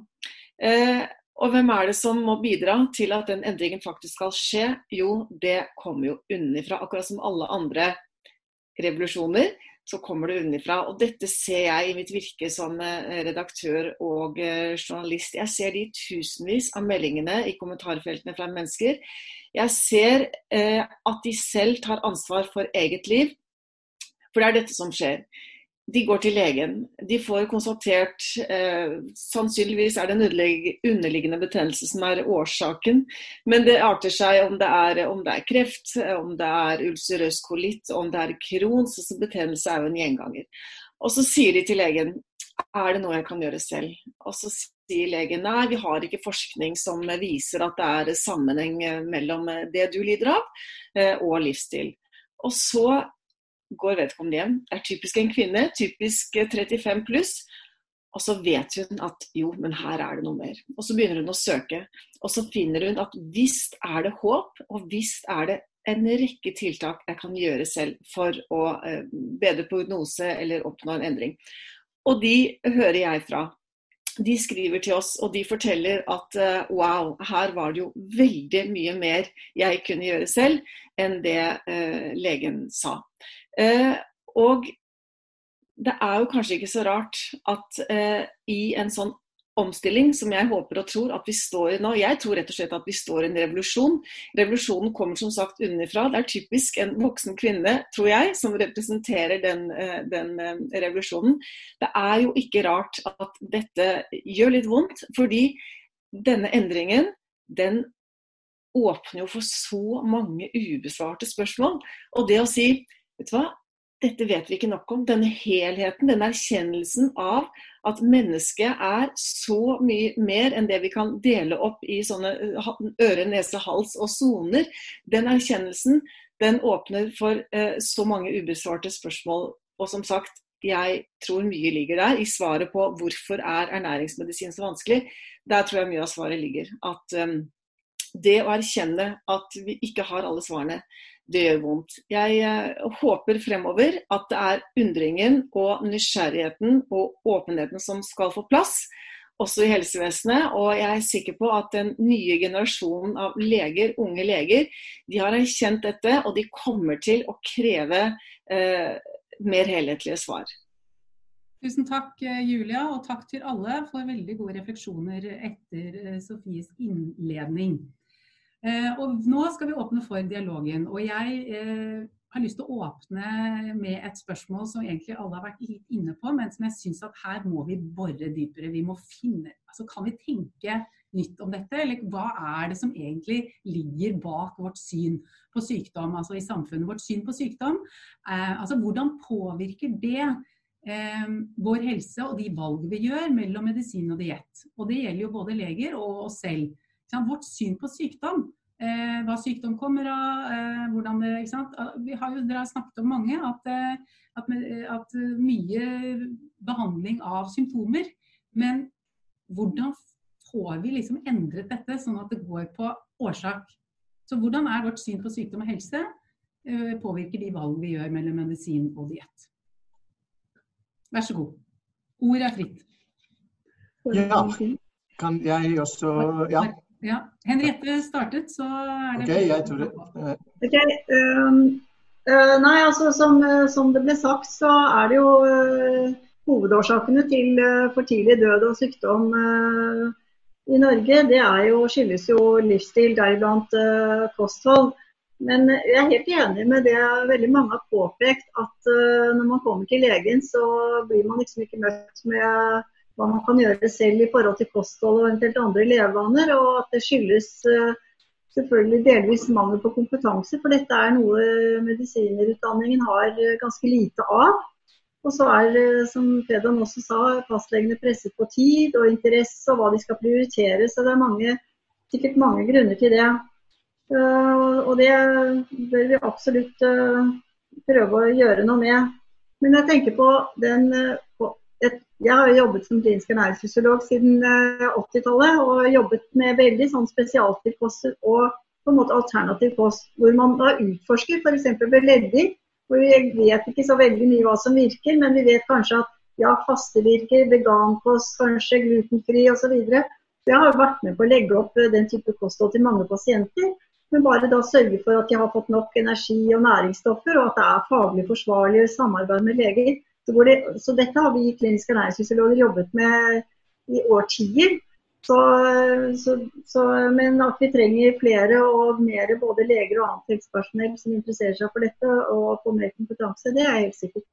Speaker 9: Eh, og hvem er det som må bidra til at den endringen faktisk skal skje? Jo, det kommer jo unnifra. Akkurat som alle andre revolusjoner, så kommer det unnifra. Og dette ser jeg i mitt virke som eh, redaktør og eh, journalist. Jeg ser de tusenvis av meldingene i kommentarfeltene fra mennesker. Jeg ser eh, at de selv tar ansvar for eget liv. For det er dette som skjer. De går til legen. De får konstatert eh, Sannsynligvis er det en underliggende betennelse som er årsaken. Men det arter seg om det er, om det er kreft, om det er ulcerøs kolitt, om det er Crohns. Altså betennelse er jo en gjenganger. Og så sier de til legen er det noe jeg kan gjøre selv. Og så sier legen nei, vi har ikke forskning som viser at det er sammenheng mellom det du lider av eh, og livsstil. Og så går vedkommende hjem. Det er typisk en kvinne, typisk 35 eh, pluss. Og så vet hun at jo, men her er det noe mer. Og så begynner hun å søke. Og så finner hun at visst er det håp, og visst er det en rekke tiltak jeg kan gjøre selv for å eh, bedre prognose eller oppnå en endring. Og de hører jeg fra. De skriver til oss og de forteller at uh, wow, her var det jo veldig mye mer jeg kunne gjøre selv enn det uh, legen sa. Eh, og det er jo kanskje ikke så rart at eh, i en sånn omstilling som jeg håper og tror at vi står i nå. Jeg tror rett og slett at vi står i en revolusjon. Revolusjonen kommer som sagt underfra. Det er typisk en voksen kvinne, tror jeg, som representerer den, eh, den revolusjonen. Det er jo ikke rart at dette gjør litt vondt, fordi denne endringen den åpner jo for så mange ubesvarte spørsmål. Og det å si vet du hva, dette vet vi ikke nok om. Denne helheten, denne erkjennelsen av at mennesket er så mye mer enn det vi kan dele opp i sånne eh, øre, nese, hals og soner. Den erkjennelsen den åpner for eh, så mange ubesvarte spørsmål. Og som sagt, jeg tror mye ligger der i svaret på hvorfor er ernæringsmedisin så vanskelig. Der tror jeg mye av svaret ligger. At um, det å erkjenne at vi ikke har alle svarene, det gjør vondt. Jeg eh, håper fremover at det er undringen og nysgjerrigheten og åpenheten som skal få plass, også i helsevesenet. Og jeg er sikker på at den nye generasjonen av leger, unge leger, de har erkjent dette, og de kommer til å kreve eh, mer helhetlige svar.
Speaker 1: Tusen takk eh, Julia, og takk til alle for veldig gode refleksjoner etter eh, Sofies innledning. Eh, og nå skal vi åpne for dialogen. Og jeg eh, har lyst til å åpne med et spørsmål som egentlig alle har vært litt inne på, men som jeg syns at her må vi bore dypere. Vi må finne Altså kan vi tenke nytt om dette, eller hva er det som egentlig ligger bak vårt syn på sykdom, altså i samfunnet vårt syn på sykdom? Eh, altså hvordan påvirker det vår helse og de valg vi gjør mellom medisin og diett? Og det gjelder jo både leger og oss selv. Vårt syn på sykdom, eh, hva sykdom kommer av, eh, hvordan det ikke sant? Vi har jo, Dere har snakket om mange, at, eh, at, at, mye behandling av symptomer. Men hvordan får vi liksom endret dette, sånn at det går på årsak? Så hvordan er vårt syn på sykdom og helse? Påvirker de valg vi gjør mellom medisin og diett? Vær så god. Ordet er fritt.
Speaker 8: Ja, kan jeg også Ja.
Speaker 1: Ja. Henriette startet, så er det
Speaker 8: Ok, jeg tror det.
Speaker 5: Okay, um, uh, nei, altså som, uh, som, det ble sagt, så er det jo uh, hovedårsakene til for tidlig død og sykdom i Norge. Det jo, skyldes jo livsstil, deriblant kosthold. Men jeg er helt enig med det veldig mange har påpekt, at når man kommer til legen, så blir man liksom ikke møtt med hva man kan gjøre selv i forhold til kosthold og eventuelt andre levevaner. Og at det skyldes eh, selvfølgelig delvis mangel på kompetanse, for dette er noe medisinerutdanningen har eh, ganske lite av. Og så er, eh, som Fedon også sa, fastlegene presset på tid og interesse og hva de skal prioritere. Så det er mange, sikkert mange grunner til det. Og det bør vi absolutt prøve å gjøre noe med. Men jeg tenker på den jeg har jobbet som klinisk ernæringsfysiolog siden 80-tallet eh, og jobbet med veldig sånn spesialtilkost og på en måte alternativ kost, hvor man da utforsker f.eks. ved leddig, hvor vi vet ikke så veldig mye hva som virker, men vi vet kanskje at ja, faste virker, vegankost, kanskje glutenfri osv. Så, så jeg har vært med på å legge opp eh, den type kosthold til mange pasienter. Men bare da sørge for at de har fått nok energi og næringsstoffer, og at det er faglig forsvarlig samarbeid med leger. Så, det, så dette har vi kliniske ernæringsfysiologer jobbet med i årtier. Så, så, så, men at vi trenger flere og mer både leger og annet helsepersonell som interesserer seg for dette og får mer kompetanse, det er helt sikkert.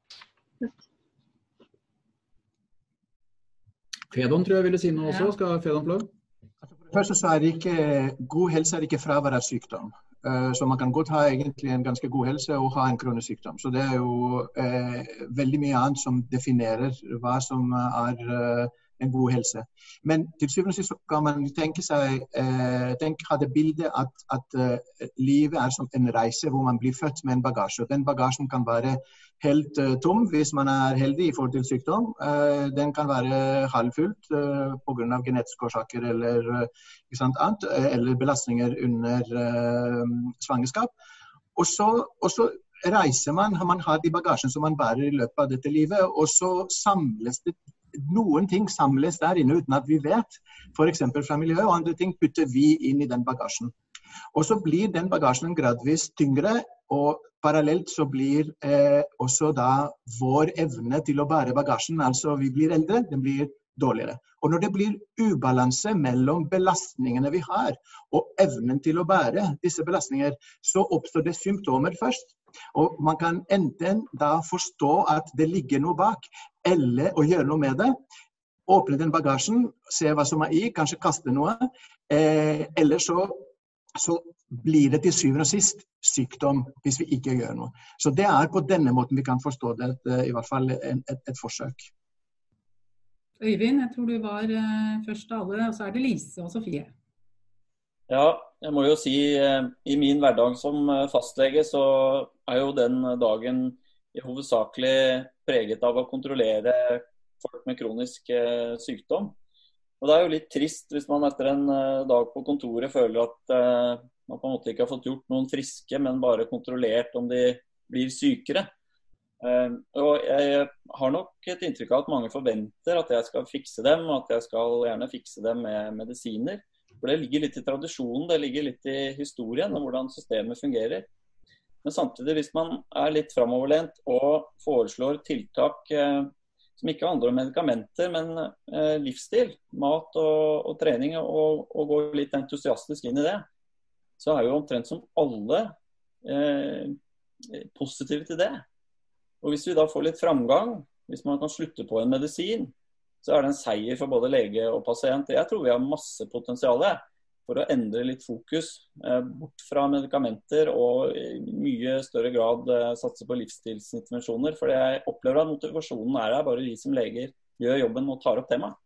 Speaker 2: Fedon tror jeg ville si noe også. Skal Fedon få lov?
Speaker 8: Først så er ikke, God helse er ikke fravær av sykdom. Eh, så man kan godt ha egentlig en ganske god helse og ha en kronisk sykdom. Så det er jo eh, veldig mye annet som definerer hva som er eh, en god helse. Men til syvende og sist kan man tenke seg eh, tenke, ha det bildet at, at uh, livet er som en reise hvor man blir født med en bagasje. og Den bagasjen kan være helt uh, tom hvis man er heldig i forhold til sykdom. Uh, den kan være halvfullt uh, pga. genetiske årsaker eller, annet, eller belastninger under svangerskap. Og så reiser man, man har de bagasjen som man bærer i løpet av dette livet, og så samles det noen ting samles der inne uten at vi vet, f.eks. fra miljøet, og andre ting putter vi inn i den bagasjen. Og så blir den bagasjen gradvis tyngre, og parallelt så blir eh, også da vår evne til å bære bagasjen, altså vi blir eldre, den blir dårligere. Og når det blir ubalanse mellom belastningene vi har, og evnen til å bære disse belastninger, så oppstår det symptomer først. Og man kan enten da forstå at det ligger noe bak, eller å gjøre noe med det. Åpne den bagasjen, se hva som er i, kanskje kaste noe. Eh, eller så, så blir det til syvende og sist sykdom hvis vi ikke gjør noe. Så det er på denne måten vi kan forstå det, i hvert fall et, et, et forsøk.
Speaker 1: Øyvind, jeg tror du var uh, først av alle, og så er det Lise og Sofie.
Speaker 6: Ja, jeg må jo si uh, i min hverdag som fastlege så er jo den dagen hovedsakelig preget av å kontrollere folk med kronisk sykdom. Og Det er jo litt trist hvis man etter en dag på kontoret føler at man på en måte ikke har fått gjort noen friske, men bare kontrollert om de blir sykere. Ehm, og jeg har nok et inntrykk av at mange forventer at jeg skal fikse dem, og at jeg skal gjerne fikse dem med medisiner. For Det ligger litt i tradisjonen, det ligger litt i historien og hvordan systemet fungerer. Men samtidig, hvis man er litt framoverlent og foreslår tiltak eh, som ikke handler om medikamenter, men eh, livsstil, mat og, og trening, og, og, går litt entusiastisk inn i det, så er jo omtrent som alle eh, positive til det. Og Hvis vi da får litt framgang, hvis man kan slutte på en medisin, så er det en seier for både lege og pasient. Jeg tror vi har masse potensial for å endre litt fokus eh, bort fra medikamenter og i mye større grad eh, satse på livsstilsintervensjoner. For jeg opplever at motivasjonen er her, bare vi som leger gjør jobben og tar opp temaet.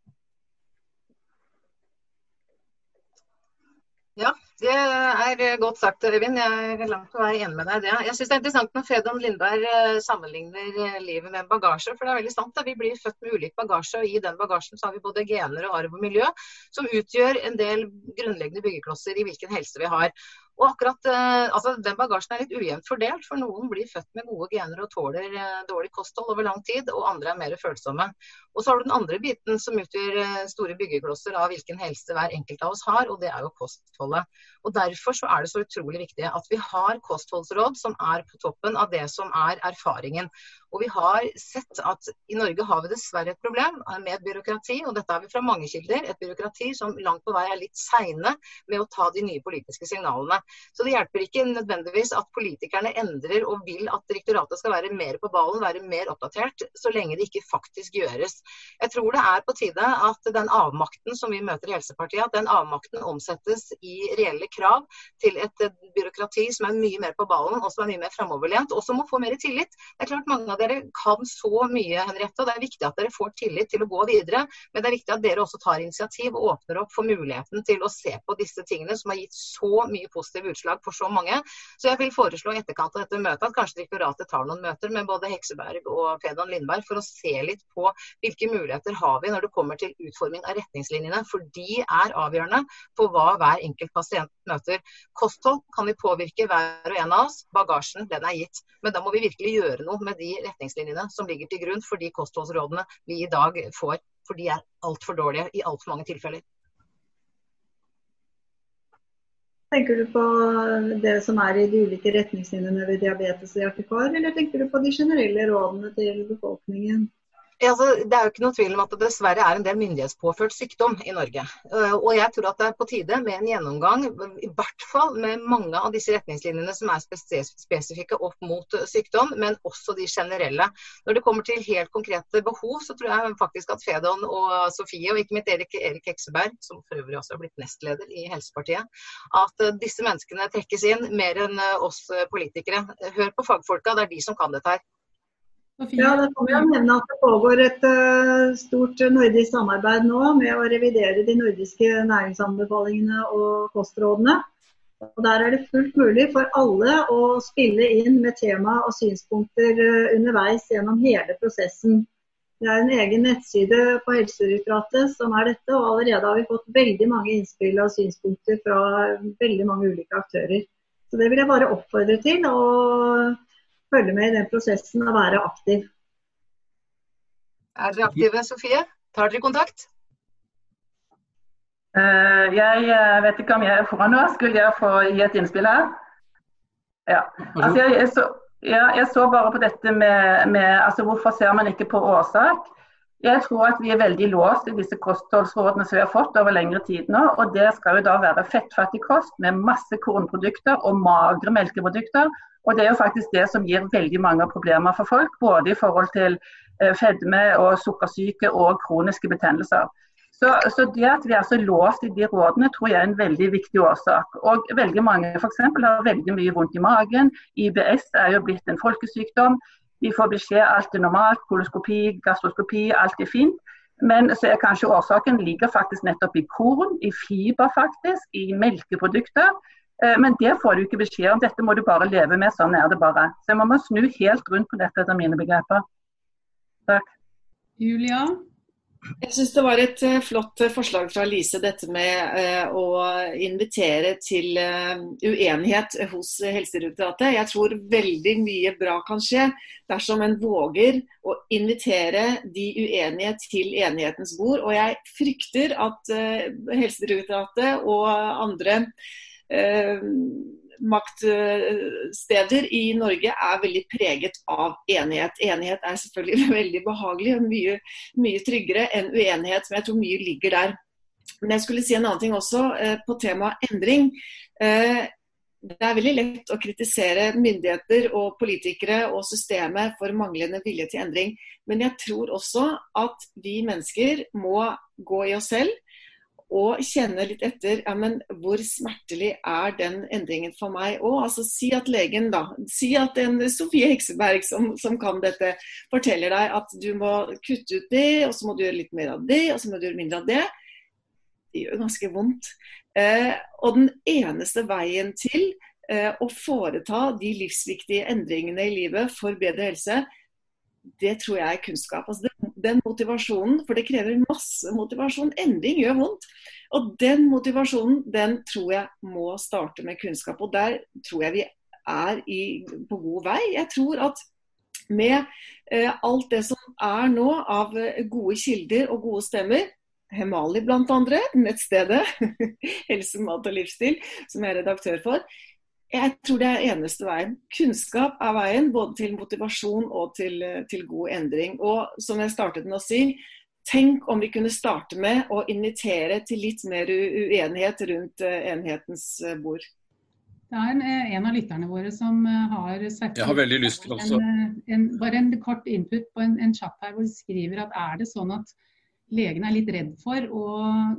Speaker 7: Ja, det er godt sagt, Øyvind. Jeg er langt på vei enig med deg i det. Jeg syns det er interessant når Fredon Lindberg eh, sammenligner eh, livet med bagasje. For det er veldig sant. Da. Vi blir født med ulik bagasje, og i den bagasjen så har vi både gener og arv og miljø, som utgjør en del grunnleggende byggeklosser i hvilken helse vi har. Og akkurat, eh, altså Den bagasjen er litt ujevnt fordelt, for noen blir født med gode gener og tåler eh, dårlig kosthold over lang tid, og andre er mer følsomme. Og Så har du den andre biten som utgjør eh, store byggeklosser av hvilken helse hver enkelt av oss har, og det er jo kostholdet. Og Derfor så er det så utrolig viktig at vi har kostholdsråd som er på toppen av det som er erfaringen. Og vi har sett at i Norge har vi dessverre et problem med byråkrati, og dette har vi fra mange kilder. Et byråkrati som langt på vei er litt seine med å ta de nye politiske signalene. Så det hjelper ikke nødvendigvis at politikerne endrer og vil at direktoratet skal være mer på ballen, være mer oppdatert, så lenge det ikke faktisk gjøres. Jeg tror det er på tide at den avmakten som vi møter i Helsepartiet, at den avmakten omsettes i reelle krav til et byråkrati som er mye mer på ballen og som er mye mer framoverlent, og som må få mer tillit. Det er klart mange av dere kan så mye, Henriette, og det er viktig at dere får tillit til å gå videre. Men det er viktig at dere også tar initiativ og åpner opp for muligheten til å se på disse tingene som har gitt så mye positive utslag for så mange. Så jeg vil foreslå i etterkant av dette møtet at kanskje direktoratet tar noen møter med både Hekseberg og Fedon Lindberg for å se litt på hvilke muligheter har vi når det kommer til utforming av retningslinjene. For de er avgjørende for hva hver enkelt pasient møter. Kosthold kan vi påvirke hver og en av oss. Bagasjen, den er gitt. Men da må vi virkelig gjøre noe med de retningslinjene som ligger til grunn for de kostholdsrådene vi i dag får. For de er altfor dårlige i altfor mange tilfeller.
Speaker 5: Tenker du på det som er i de ulike retningslinjene ved diabetes og hjertekar, eller tenker du på de generelle rådene til befolkningen?
Speaker 7: Altså, det er jo ikke noe tvil om at det dessverre er en del myndighetspåført sykdom i Norge. Uh, og jeg tror at det er på tide med en gjennomgang, i hvert fall med mange av disse retningslinjene som er spesifikke opp mot uh, sykdom, men også de generelle. Når det kommer til helt konkrete behov, så tror jeg faktisk at Fedon og Sofie, og ikke minst Erik, Erik Hekseberg, som for øvrig også har blitt nestleder i Helsepartiet, at uh, disse menneskene trekkes inn mer enn oss politikere. Hør på fagfolka, det er de som kan dette her.
Speaker 5: Ja, det kan vi nevne at Det pågår et uh, stort nordisk samarbeid nå med å revidere de nordiske næringsanbefalingene og kostrådene. Og Der er det fullt mulig for alle å spille inn med tema og synspunkter uh, underveis gjennom hele prosessen. Det er en egen nettside på Helsedirektoratet som er dette, og allerede har vi fått veldig mange innspill og synspunkter fra veldig mange ulike aktører. Så Det vil jeg bare oppfordre til. og følge med i den prosessen og være aktiv.
Speaker 7: Er dere aktive, Sofie? Tar dere kontakt?
Speaker 3: Uh, jeg uh, vet ikke om jeg er foran nå. Skulle jeg få gi et innspill her? Ja. Altså, jeg, jeg, så, ja, jeg, så, bare på dette med, med altså, hvorfor ser man ikke på årsak. Jeg tror at vi er veldig låst i disse kostholdsrådene som vi har fått over lengre tid nå. og Det skal jo da være fettfattig kost med masse kornprodukter og magre melkeprodukter. Og Det er jo faktisk det som gir veldig mange problemer for folk, både i forhold til eh, fedme og sukkersyke og kroniske betennelser. Så, så, det at vi er så låst i de rådene, tror jeg er en veldig viktig årsak. Og veldig mange for eksempel, har veldig mye vondt i magen. IBS er jo blitt en folkesykdom. De får beskjed alt er normalt, koloskopi, gastroskopi, alt er fint. Men så er kanskje årsaken ligger faktisk nettopp i korn, i fiber faktisk, i melkeprodukter. Eh, men det får du ikke beskjed om. Dette må du bare leve med. Sånn er det bare. Så man må snu helt rundt på dette etter mine begreper. Takk.
Speaker 1: Julia?
Speaker 9: Jeg syns det var et eh, flott eh, forslag fra Lise, dette med å invitere til uenighet hos Helsedirektoratet. Jeg tror veldig mye bra kan skje dersom en våger å invitere de uenige til enighetens bord. Og jeg frykter at Helsedirektoratet og andre Eh, maktsteder i Norge er veldig preget av enighet. Enighet er selvfølgelig [LAUGHS] veldig behagelig og mye, mye tryggere enn uenighet, men jeg tror mye ligger der. Men jeg skulle si en annen ting også eh, på temaet endring. Eh, det er veldig lett å kritisere myndigheter og politikere og systemet for manglende vilje til endring. Men jeg tror også at vi mennesker må gå i oss selv og kjenne litt etter ja, men hvor smertelig er den endringen for meg òg. Altså, si at legen, da, si at en Sofie Hekseberg som, som, kan dette, forteller deg at du må kutte ut det, og så må du gjøre litt mer av det, og så må du gjøre mindre av det. Det gjør ganske vondt. Eh, og den eneste veien til eh, å foreta de livsviktige endringene i livet for bedre helse, det tror jeg er kunnskap. Altså den, den, motivasjonen, for det krever masse motivasjon. Endring gjør vondt. Og den motivasjonen, den tror jeg må starte med kunnskap. Og der tror jeg vi er i, på god vei. Jeg tror at med eh, alt det som er nå av eh, gode kilder og gode stemmer, Hemali bl.a., nettstedet [LAUGHS] Helse, mat og livsstil, som jeg er redaktør for, jeg tror det er eneste veien. Kunnskap er veien både til motivasjon og til, til, god endring. Og som jeg startet med å si, tenk om vi kunne starte med å invitere til litt mer uenighet rundt uh, enhetens uh, bord.
Speaker 1: Det er en, eh, en, av lytterne våre som har sagt
Speaker 4: Jeg har veldig lyst til også.
Speaker 1: En, en, bare en kort input på en, en chat her hvor de skriver at er det sånn at legen er litt redd for å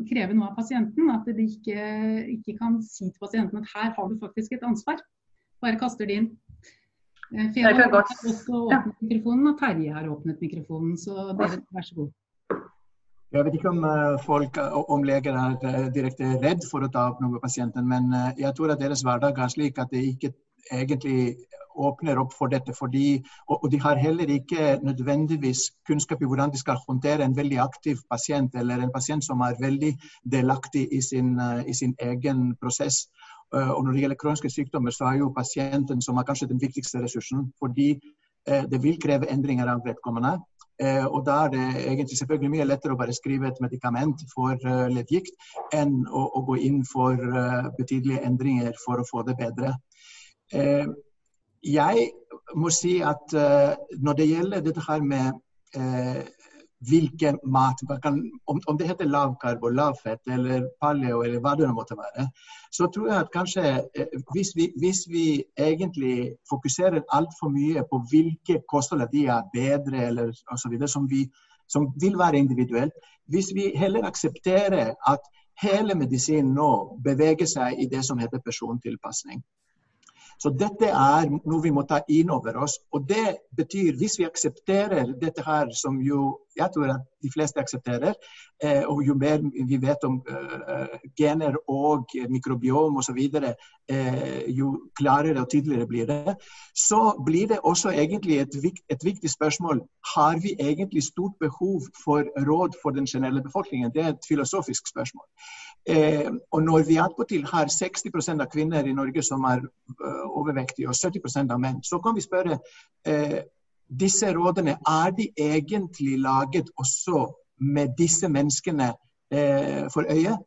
Speaker 1: kreve noe av pasienten. At de ikke, ikke, kan si til pasienten at her har du faktisk et ansvar. Bare kaster det inn. Eh, Fena har også åpnet mikrofonen, og Terje har åpnet mikrofonen. Så dere, vær så god.
Speaker 8: Jeg vet ikke om eh, folk, om leger er eh, direkte redd for å ta opp noe med pasienten, men jeg tror at deres hverdag er slik at det ikke egentlig åpner opp for dette. Fordi, og, de har heller ikke nødvendigvis kunnskap i hvordan de skal håndtere en veldig aktiv pasient, eller en pasient som er veldig delaktig i sin, uh, i sin egen prosess. Uh, og når det gjelder kroniske sykdommer, så er jo pasienten som er kanskje den viktigste ressursen. Fordi uh, det vil kreve endringer av vedkommende. Eh, og da er det egentlig selvfølgelig mye lettere å bare skrive et medikament for leddgikt enn å, å, gå inn for betydelige endringer for å få det bedre. Eh, jeg må si at uh, når det gjelder dette her med hvilken mat om, det heter lavkarbo, lavfett eller paleo eller hva det måtte være, så tror jeg at kanskje eh, hvis vi, hvis vi egentlig fokuserer altfor mye på hvilke kosthold de er bedre eller osv., som, som vil være individuelt, hvis vi heller aksepterer at hele medisinen nå beveger seg i det som heter persontilpasning, så dette er noe vi må ta inn over oss. Og det betyr, hvis vi aksepterer dette her, som jo jeg tror at de fleste aksepterer, eh, og jo mer vi vet om eh, gener og mikrobiom osv., eh, jo klarere og tydeligere blir det. Så blir det også egentlig et, et viktig spørsmål har vi egentlig stort behov for råd for den generelle befolkningen. Det er et filosofisk spørsmål. Eh, og når vi attpåtil har 60% av kvinner i Norge som er uh, overvektige, og 70 av menn, så kan vi spørre eh, disse rådene er de egentlig laget også med disse menneskene eh, for øye?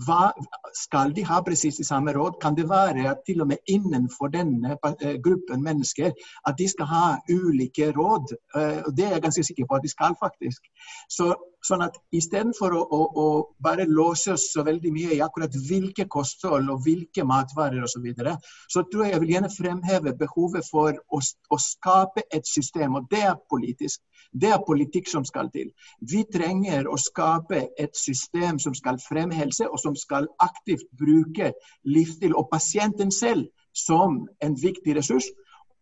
Speaker 8: Hva, skal de ha presis de samme råd? Kan det være at til og med innenfor denne eh, gruppen mennesker at de skal ha ulike råd? Eh, det er jeg ganske sikker på at de skal, faktisk. Så, sånn at Istedenfor å, å, å bare låse oss så veldig mye i akkurat hvilke kosthold og hvilke matvarer osv., så, videre, så tror jeg jeg vil gjerne fremheve behovet for å, å skape et system, og det er politisk. Det er politikk som skal til. Vi trenger å skape et system som skal fremme helse, og som skal aktivt bruke livsstil og pasienten selv som en viktig ressurs.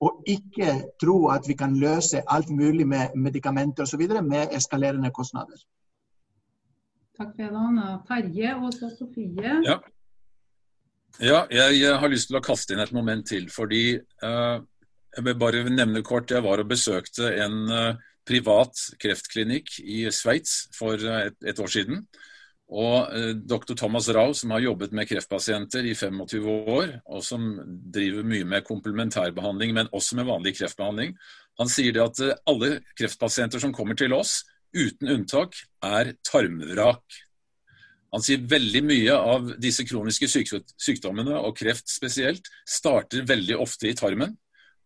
Speaker 8: Og ikke tro at vi kan løse alt mulig med medikamenter osv. med eskalerende kostnader.
Speaker 1: Takk for det, Terje og så Sofie.
Speaker 4: Ja. ja. jeg har lyst til å kaste inn et moment til. Fordi uh, Jeg vil bare nevne kort. Jeg var og besøkte en uh, privat kreftklinikk i Sveits for et, et, år siden. Og eh, dr. Thomas Rau, som har jobbet med kreftpasienter i 25 år, og som driver mye med komplementærbehandling, men også med vanlig kreftbehandling, han sier det at eh, alle kreftpasienter som kommer til oss, uten unntak, er tarmvrak. Han sier veldig mye av disse kroniske sykdommene, og kreft spesielt, starter veldig ofte i tarmen.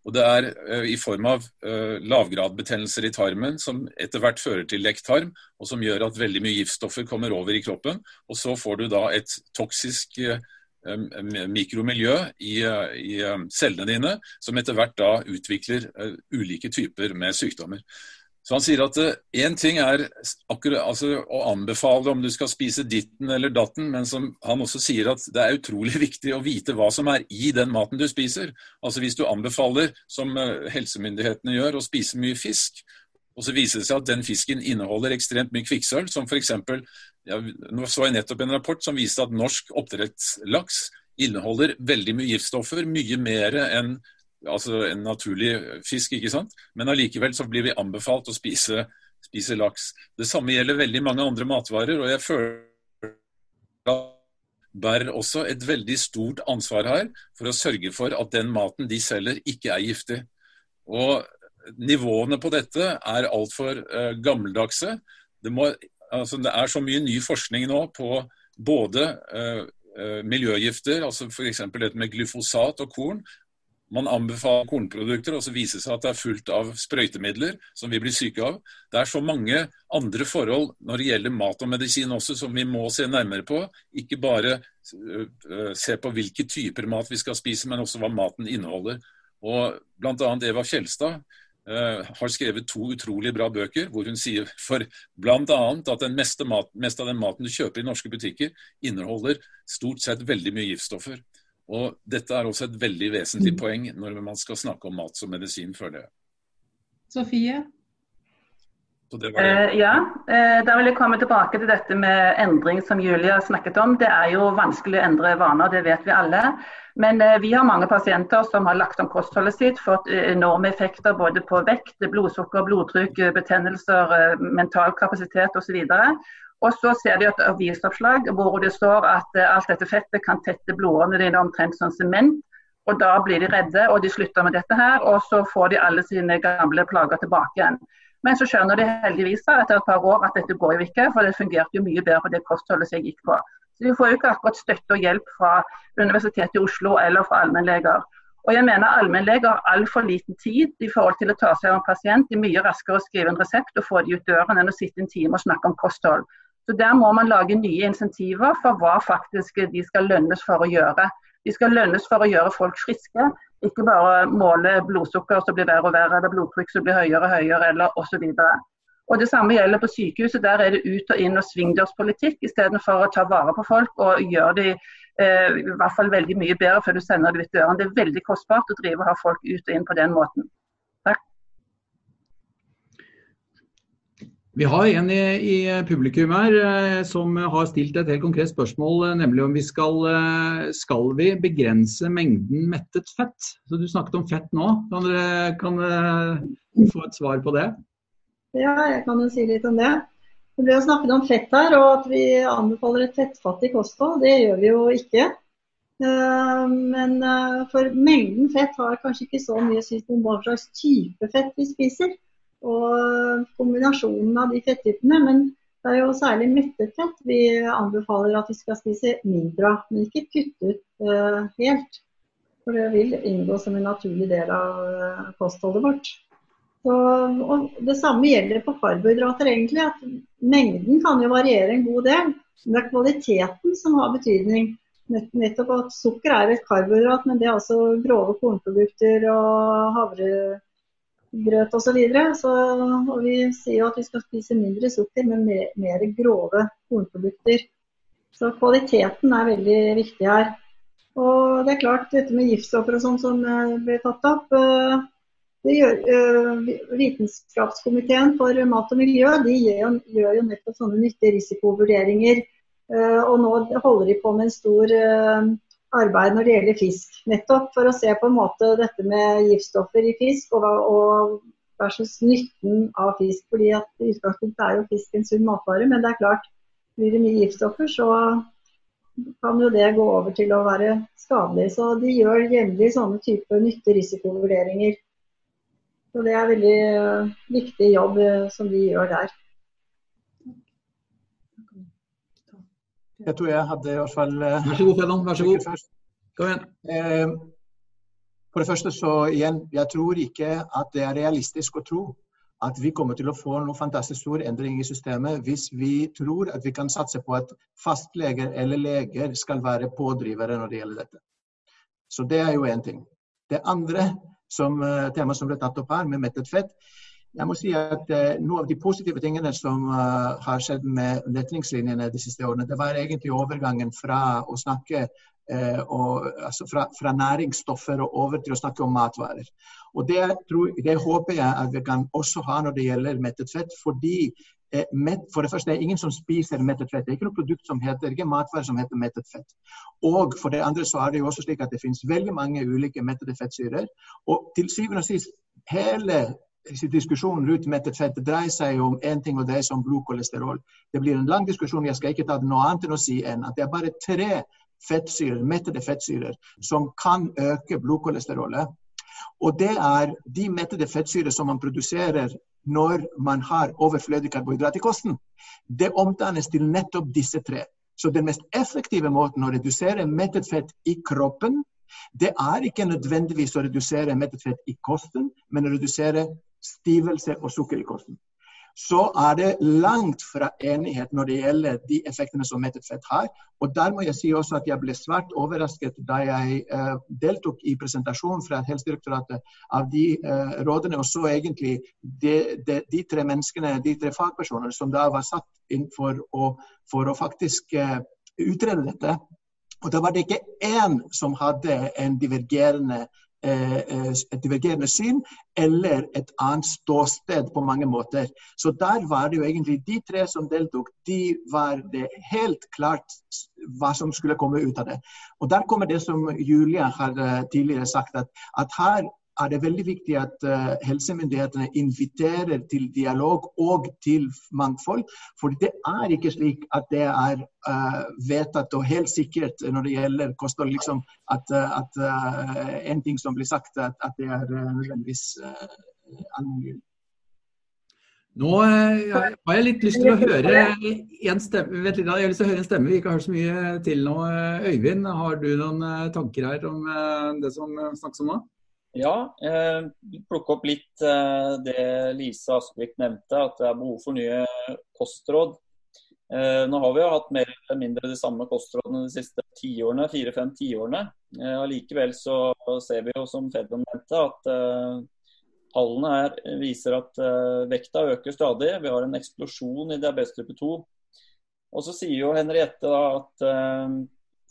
Speaker 4: Og det er uh, i form av uh, lavgradbetennelser i tarmen som etter hvert fører til lekktarm, og som gjør at veldig mye giftstoffer kommer over i kroppen. Og så får du da et toksisk uh, mikromiljø i, i cellene dine, som etter hvert da utvikler ulike typer med sykdommer. Så Han sier at én ting er akkurat, altså, å anbefale om du skal spise ditten eller datten, men som han også sier at det er utrolig [LAUGHS] viktig å vite hva som er i den maten du spiser. Altså Hvis du anbefaler, som eh, helsemyndighetene gjør, å spise mye fisk, og så viser det seg at den fisken inneholder ekstremt mye kvikksølv, som f.eks. Ja, nå så jeg nettopp en rapport som viste at norsk oppdrettslaks inneholder veldig mye giftstoffer, mye mer enn altså en naturlig fisk, ikke sant. Men allikevel så blir vi anbefalt å spise, spise, laks. Det samme gjelder veldig mange andre matvarer. og jeg føler bærer også et veldig stort ansvar her for å sørge for at den maten de selger, ikke er giftig. Og Nivåene på dette er altfor uh, gammeldagse. Det, må, altså, det, er så mye ny forskning nå på både uh, uh, miljøgifter, altså f.eks. dette med glyfosat og korn, man anbefaler kornprodukter, og så viser det seg at det er fullt av sprøytemidler som vi blir syke av. Det er så mange andre forhold når det gjelder mat og medisin også som vi må se nærmere på. Ikke bare se på hvilke typer mat vi skal spise, men også hva maten inneholder. Og Bl.a. Eva Kjelstad uh, har skrevet to utrolig bra bøker hvor hun sier for bl.a. at den meste, mat, meste av den maten du kjøper i norske butikker, inneholder stort sett veldig mye giftstoffer. Og Dette er også et veldig vesentlig mm. poeng når man skal snakke om mat som medisin, føler jeg.
Speaker 1: Sofie?
Speaker 3: Eh, ja, eh, da vil jeg komme tilbake til dette med endring som Julia snakket om. Det er jo vanskelig å endre vaner, det vet vi alle. Men eh, vi har mange pasienter som har lagt om kostholdet sitt, fått eh, enorme effekter både på vekt, blodsukker, blodtrykk, betennelser, eh, mental kapasitet osv. Og så ser de et avisoppslag hvor det står at eh, alt dette fettet kan tette blodårene dine omtrent som sement. Og da blir de redde og de slutter med dette her, og så får de alle sine gamle plager tilbake igjen. Men så skjønner de heldigvis etter et par år at dette går jo ikke, for det fungerte jo mye bedre på det kostholdet som jeg gikk på. Så De får jo ikke akkurat støtte og hjelp fra Universitetet i Oslo eller fra allmennleger. Og jeg mener Allmennleger har altfor liten tid i forhold til å ta seg av en pasient. De er mye raskere å skrive en resept og få de ut døren enn å sitte en time og snakke om kosthold. Så Der må man lage nye insentiver for hva faktisk de skal lønnes for å gjøre. De skal lønnes for å gjøre folk friske, ikke bare måle blodsukker som blir verre og verre, eller blodtrykk som blir høyere og høyere, eller osv. Og Det samme gjelder på sykehuset. Der er det ut og inn og svingdørspolitikk istedenfor å ta vare på folk og gjøre de eh, i hvert fall veldig mye bedre før du sender dem ut døren. Det er veldig kostbart å drive og ha folk ut og inn på den måten.
Speaker 2: Vi har en i, i, publikum her eh, som har stilt et helt konkret spørsmål, eh, nemlig om vi skal, eh, skal vi begrense mengden mettet fett. Så Du snakket om fett nå. Kan dere kan, få et svar på det?
Speaker 5: Ja, jeg kan jo si litt om det. Det ble snakket om fett her, og at vi anbefaler et fettfattig kosthold. Det gjør vi jo ikke. Men for mengden fett har kanskje ikke så mye å si om hva slags type fett vi spiser og kombinasjonen av de fettypene. Men det er jo særlig mettet fett vi anbefaler at vi skal spise mindre av, men ikke kutte ut uh, helt. For det vil inngå som en naturlig del av uh, kostholdet vårt. Så, det samme gjelder på karbohydrater, egentlig. at Mengden kan jo variere en god del. Men det er kvaliteten som har betydning. Nettopp at sukker er et karbohydrat, men det er også grove kornprodukter og havre grøt osv. Så videre. så, og vi sier jo at vi skal spise mindre sukker, men mer, mer grove kornprodukter. Så kvaliteten er veldig viktig her. Og det er klart, dette med giftstoffer og sånn som eh, ble tatt opp. Eh, det gjør, uh, Vitenskapskomiteen for mat og miljø de gjør, gjør jo nettopp sånne nyttige risikovurderinger. Og nå holder de på med en stor arbeid når det gjelder fisk. Nettopp for å se på en måte dette med giftstoffer i fisk og, og versus nytten av fisk. fordi at I utgangspunktet er jo fisk en sunn matvare, men det er klart blir det mye giftstoffer, så kan jo det gå over til å være skadelig. Så de gjør jevnlig sånne type nytte-risikovurderinger. Så det er veldig uh, viktig jobb uh, som de gjør der.
Speaker 8: Jeg tror jeg hadde i hvert fall
Speaker 2: eh, Vær så god, Fedon. Vær så god. Kom igjen.
Speaker 8: Eh, for det første så igjen, jeg tror ikke at det er realistisk å tro at vi kommer til å få noe fantastisk stor endring i systemet hvis vi tror at vi kan satse på at fastleger eller leger skal være pådrivere når det gjelder dette. Så det er jo én ting. Det andre som, eh, som ble tatt opp her, med mettet fett, jeg må si at eh, Noe av de positive tingene som uh, har skjedd med retningslinjene de siste årene, det var egentlig overgangen fra å snakke eh, og, altså fra, fra, næringsstoffer og over til å snakke om matvarer. Og Det, tror, det håper jeg at vi kan også ha når det gjelder mettet fett. fordi Mett, for det første det er ingen som spiser mettet fett. Det er ikke noe produkt som heter, ikke matvare som heter mettet fett. Og for det andre så er det jo også slik at det finnes veldig mange ulike mettede fettsyrer. Og til syvende og sist, hele diskusjonen rundt metafett fett dreier seg om én ting, og det er som blodkolesterol. Det blir en lang diskusjon. Jeg skal ikke ta noe annet enn å si enn at det er bare tre fettsyrer, mettede fettsyrer som kan øke blodkolesterolet. Og det er de mettede fettsyrer som man produserer når man har overflødig karbohydrat i kosten. Det omdannes til nettopp disse tre. Så den mest effektive måten å redusere mettet fett i kroppen, det er ikke nødvendigvis å redusere mettet fett i kosten, men å redusere stivelse og sukker i kosten. Så er det langt fra enighet når det gjelder de effektene som mettet fett har. Og der må jeg si også at jeg ble svært overrasket da jeg uh, deltok i presentasjonen fra Helsedirektoratet av de uh, rådene, og så egentlig de, de, de, tre menneskene, de tre fagpersonene som da var satt inn for å, for å faktisk uh, utrede dette. Og da var det ikke én som hadde en divergerende et divergerende syn eller et annet ståsted på mange måter. Så der var det jo egentlig de tre som deltok, de var det helt klart hva som skulle komme ut av det. Og der kommer det som Julia har eh, tidligere sagt, at, at her er det veldig viktig at uh, helsemyndighetene inviterer til dialog og til mangfold. For det er ikke slik at det er uh, vedtatt og helt sikkert når det gjelder kosthold, liksom, at, uh, at en ting som blir sagt, at, at det er nødvendigvis uh,
Speaker 2: Nå jeg, har jeg litt lyst til å høre en stemme, litt, jeg har lyst til å høre en stemme vi ikke har hørt så mye til nå. Eh, Øyvind, har du noen eh, tanker her om det som snakkes om nå?
Speaker 6: Ja, eh, plukke opp litt eh, det Lise Askvik nevnte, at det er behov for nye kostråd. Eh, nå har vi jo hatt mer eller mindre de samme kostrådene de siste tiårene, fire-fem tiårene. Eh, likevel så ser vi jo, som Fedron nevnte, at Tallene her viser at uh, vekta øker stadig. Vi har en eksplosjon i diabetes type 2. Og så sier jo Henriette da at uh,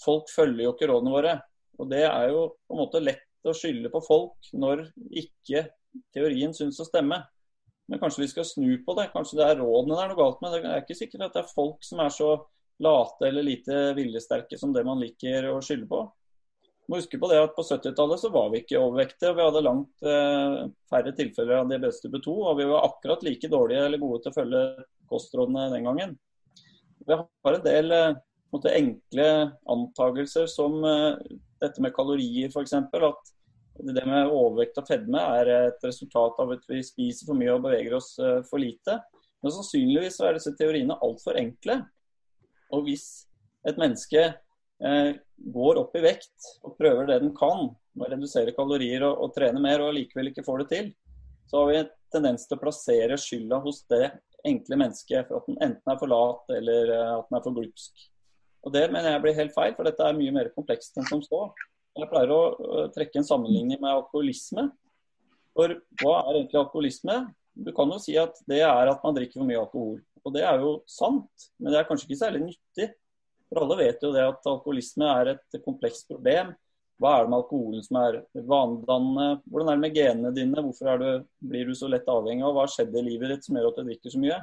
Speaker 6: folk følger jo ikke rådene våre. Og det er jo på en måte lett å skylde på folk når ikke teorien syns å stemme. Men kanskje vi skal snu på det. Kanskje det er rådene det er noe galt med. Det er ikke sikkert at det er folk som er så late eller lite viljesterke som det man liker å skylde på må huske på det at På 70-tallet så var vi ikke overvektige. Vi hadde langt eh, færre tilfeller av diabetes type 2. Og vi var akkurat like dårlige eller gode til å følge kostrådene den gangen. Vi har en del eh, enkle antagelser som eh, dette med kalorier f.eks. At det med overvekt og fedme er et resultat av at vi spiser for mye og beveger oss eh, for lite. Men sannsynligvis er disse teoriene altfor enkle. Og hvis et menneske Eh, går opp i vekt og prøver det den kan med å redusere kalorier og, og trene mer, og likevel ikke får det til, så har vi en tendens til å plassere skylda hos det enkle mennesket for at den enten er for lat eller eh, at den er for glupsk. Og Det mener jeg blir helt feil, for dette er mye mer komplekst enn som så. Jeg pleier å trekke en sammenligning med alkoholisme. For hva er egentlig alkoholisme? Du kan jo si at det er at man drikker for mye alkohol. Og det er jo sant, men det er kanskje ikke særlig nyttig. For alle vet jo det at alkoholisme er et komplekst problem. Hva er det med alkoholen som er vanedannende? Hvordan er det med genene dine? Hvorfor du, blir du så lett avhengig av? Hva har skjedd i livet ditt som gjør at du drikker så mye?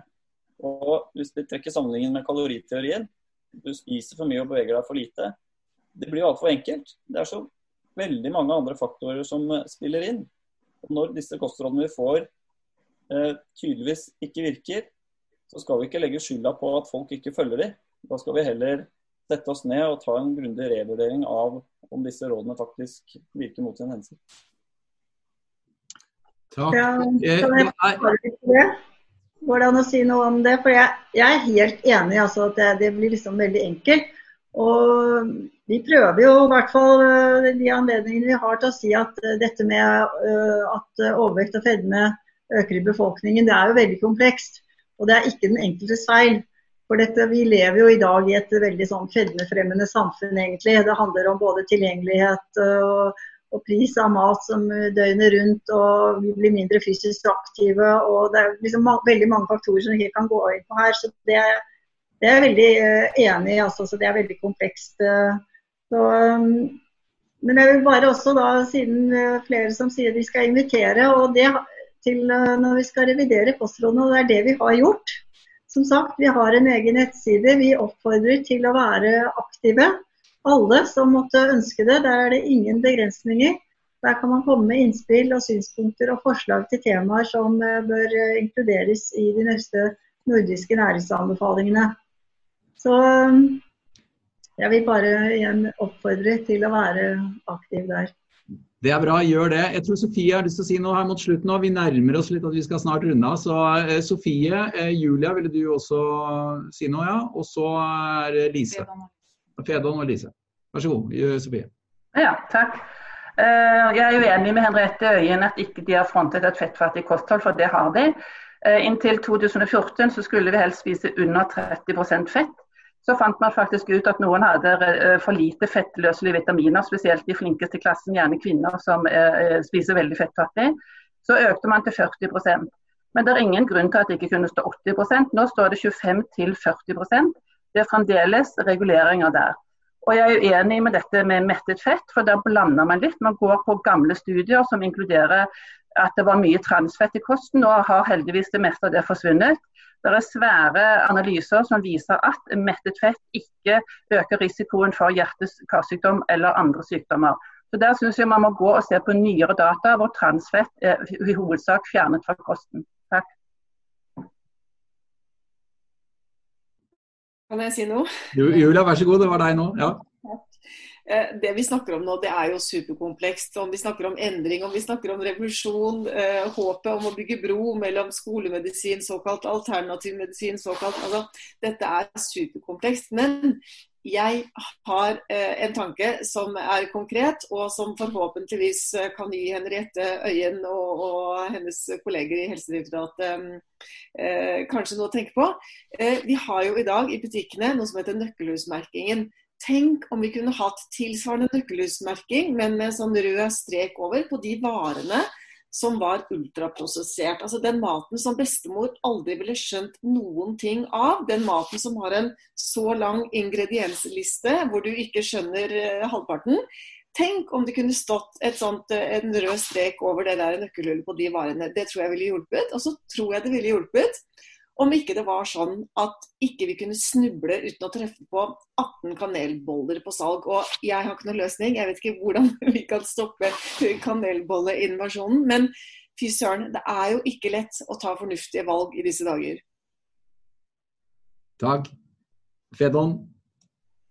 Speaker 6: Og Hvis vi trekker sammenligningen med kaloriteorien, du spiser for mye og beveger deg for lite. Det blir altfor enkelt. Det er så veldig mange andre faktorer som spiller inn. Og når disse kostrådene vi får eh, tydeligvis ikke virker, så skal vi ikke legge skylda på at folk ikke følger dem. Da skal vi heller sette oss ned og ta en grundig revurdering av om disse rådene faktisk virker mot sin hensikt.
Speaker 2: Takk. Ja, kan
Speaker 5: jeg Går det an å si noe om det? For jeg, jeg er helt enig altså, at det, det, blir liksom veldig enkelt. Og vi prøver jo i hvert fall eh, de anledningene vi har til å si at eh, dette med uh, at overvekt og fedme øker i befolkningen, det er jo veldig komplekst. Og det er ikke den enkeltes feil. For dette, Vi lever jo i dag i et veldig sånn fedmefremmende samfunn, egentlig. Det handler om både tilgjengelighet og, og, pris av mat som døgnet rundt, og vi blir mindre fysisk aktive. og Det er liksom veldig mange faktorer som vi kan gå inn på her. så Det, det er jeg veldig uh, enig i. Altså, så Det er veldig komplekst. Uh, så, um, men jeg vil bare også da, siden flere som sier vi skal invitere, og det til når vi skal revidere kostrådene, og det er det vi har gjort. Som sagt, vi har en egen nettside. Vi oppfordrer til å være aktive. Alle som måtte ønske det. Der er det ingen begrensninger. Der kan man komme med innspill og synspunkter og forslag til temaer som eh, bør eh, inkluderes i de neste nordiske næringsanbefalingene. Så eh, jeg vil bare igjen oppfordre til å være aktiv der.
Speaker 2: Det er bra, gjør det. Jeg tror Sofie har lyst til å si noe her mot slutten. Vi nærmer oss litt at vi skal snart runde av. Så Sofie, Julia, ville du også si noe? ja? Og så er det Lise. Fedon og Lise. Vær så god, Sofie.
Speaker 3: Ja, takk. Eh, jeg er uenig med Henriette Øyen at ikke de har frontet et fettfattig kosthold, for det har de. Eh, inntil 2014 så skulle vi helst spise under 30% fett så fant man faktisk ut at noen hadde eh, for lite fettløselige vitaminer, spesielt de flinkeste klassen, gjerne kvinner som spiser veldig fettfattig. Så økte man til 40% Men det er ingen grunn til at det ikke kunne stå 80% Nå står det 25 til 40 Det er fremdeles reguleringer der. Og Jeg er uenig med dette med mettet fett, for der blander man litt. Man går på gamle studier som inkluderer at det var mye transfett i kosten. Nå har heldigvis det meste av det forsvunnet. Det er svære analyser som viser at mettet fett ikke øker risikoen for hjerte-karsykdom eller andre sykdommer. Så Der syns jeg man må gå og se på nyere data hvor transfett er i hovedsak fjernet fra kosten. Takk.
Speaker 9: Kan jeg si noe?
Speaker 2: Julia, vær så god. Det var deg nå. Ja.
Speaker 9: Eh, det vi snakker om nå, det er jo superkomplekst. Om vi snakker om endring, om vi snakker om revolusjon, eh, håpet om å bygge bro mellom skolemedisin, såkalt alternativ medisin, såkalt altså, Dette er superkomplekst. Men jeg har eh, en tanke som er konkret, og som forhåpentligvis eh, kan gi Henriette Øyen og, og hennes kolleger i Helsedirektoratet eh, kanskje noe å tenke på. Eh, vi har jo i dag i butikkene noe som heter nøkkelhusmerkingen. Tenk om vi kunne hatt tilsvarende nøkkelhusmerking, men med sånn rød strek over på de varene som var ultraprosessert. Altså den maten som bestemor aldri ville skjønt noen ting av. Den maten som har en så lang ingrediensliste hvor du ikke skjønner uh, halvparten. Tenk om det kunne stått sånt, uh, en rød strek over det der nøkkelhullet på de varene. Det tror jeg ville hjulpet. Og så tror jeg det ville hjulpet om ikke det var sånn at ikke vi kunne snuble uten å treffe på 18 kanelboller på salg. Og jeg har ikke noen løsning, jeg vet ikke hvordan [LAUGHS] vi kan stoppe kanelbolleinvasjonen. Men fy søren, det er jo ikke lett å ta fornuftige valg i disse dager.
Speaker 2: Takk. Fedon?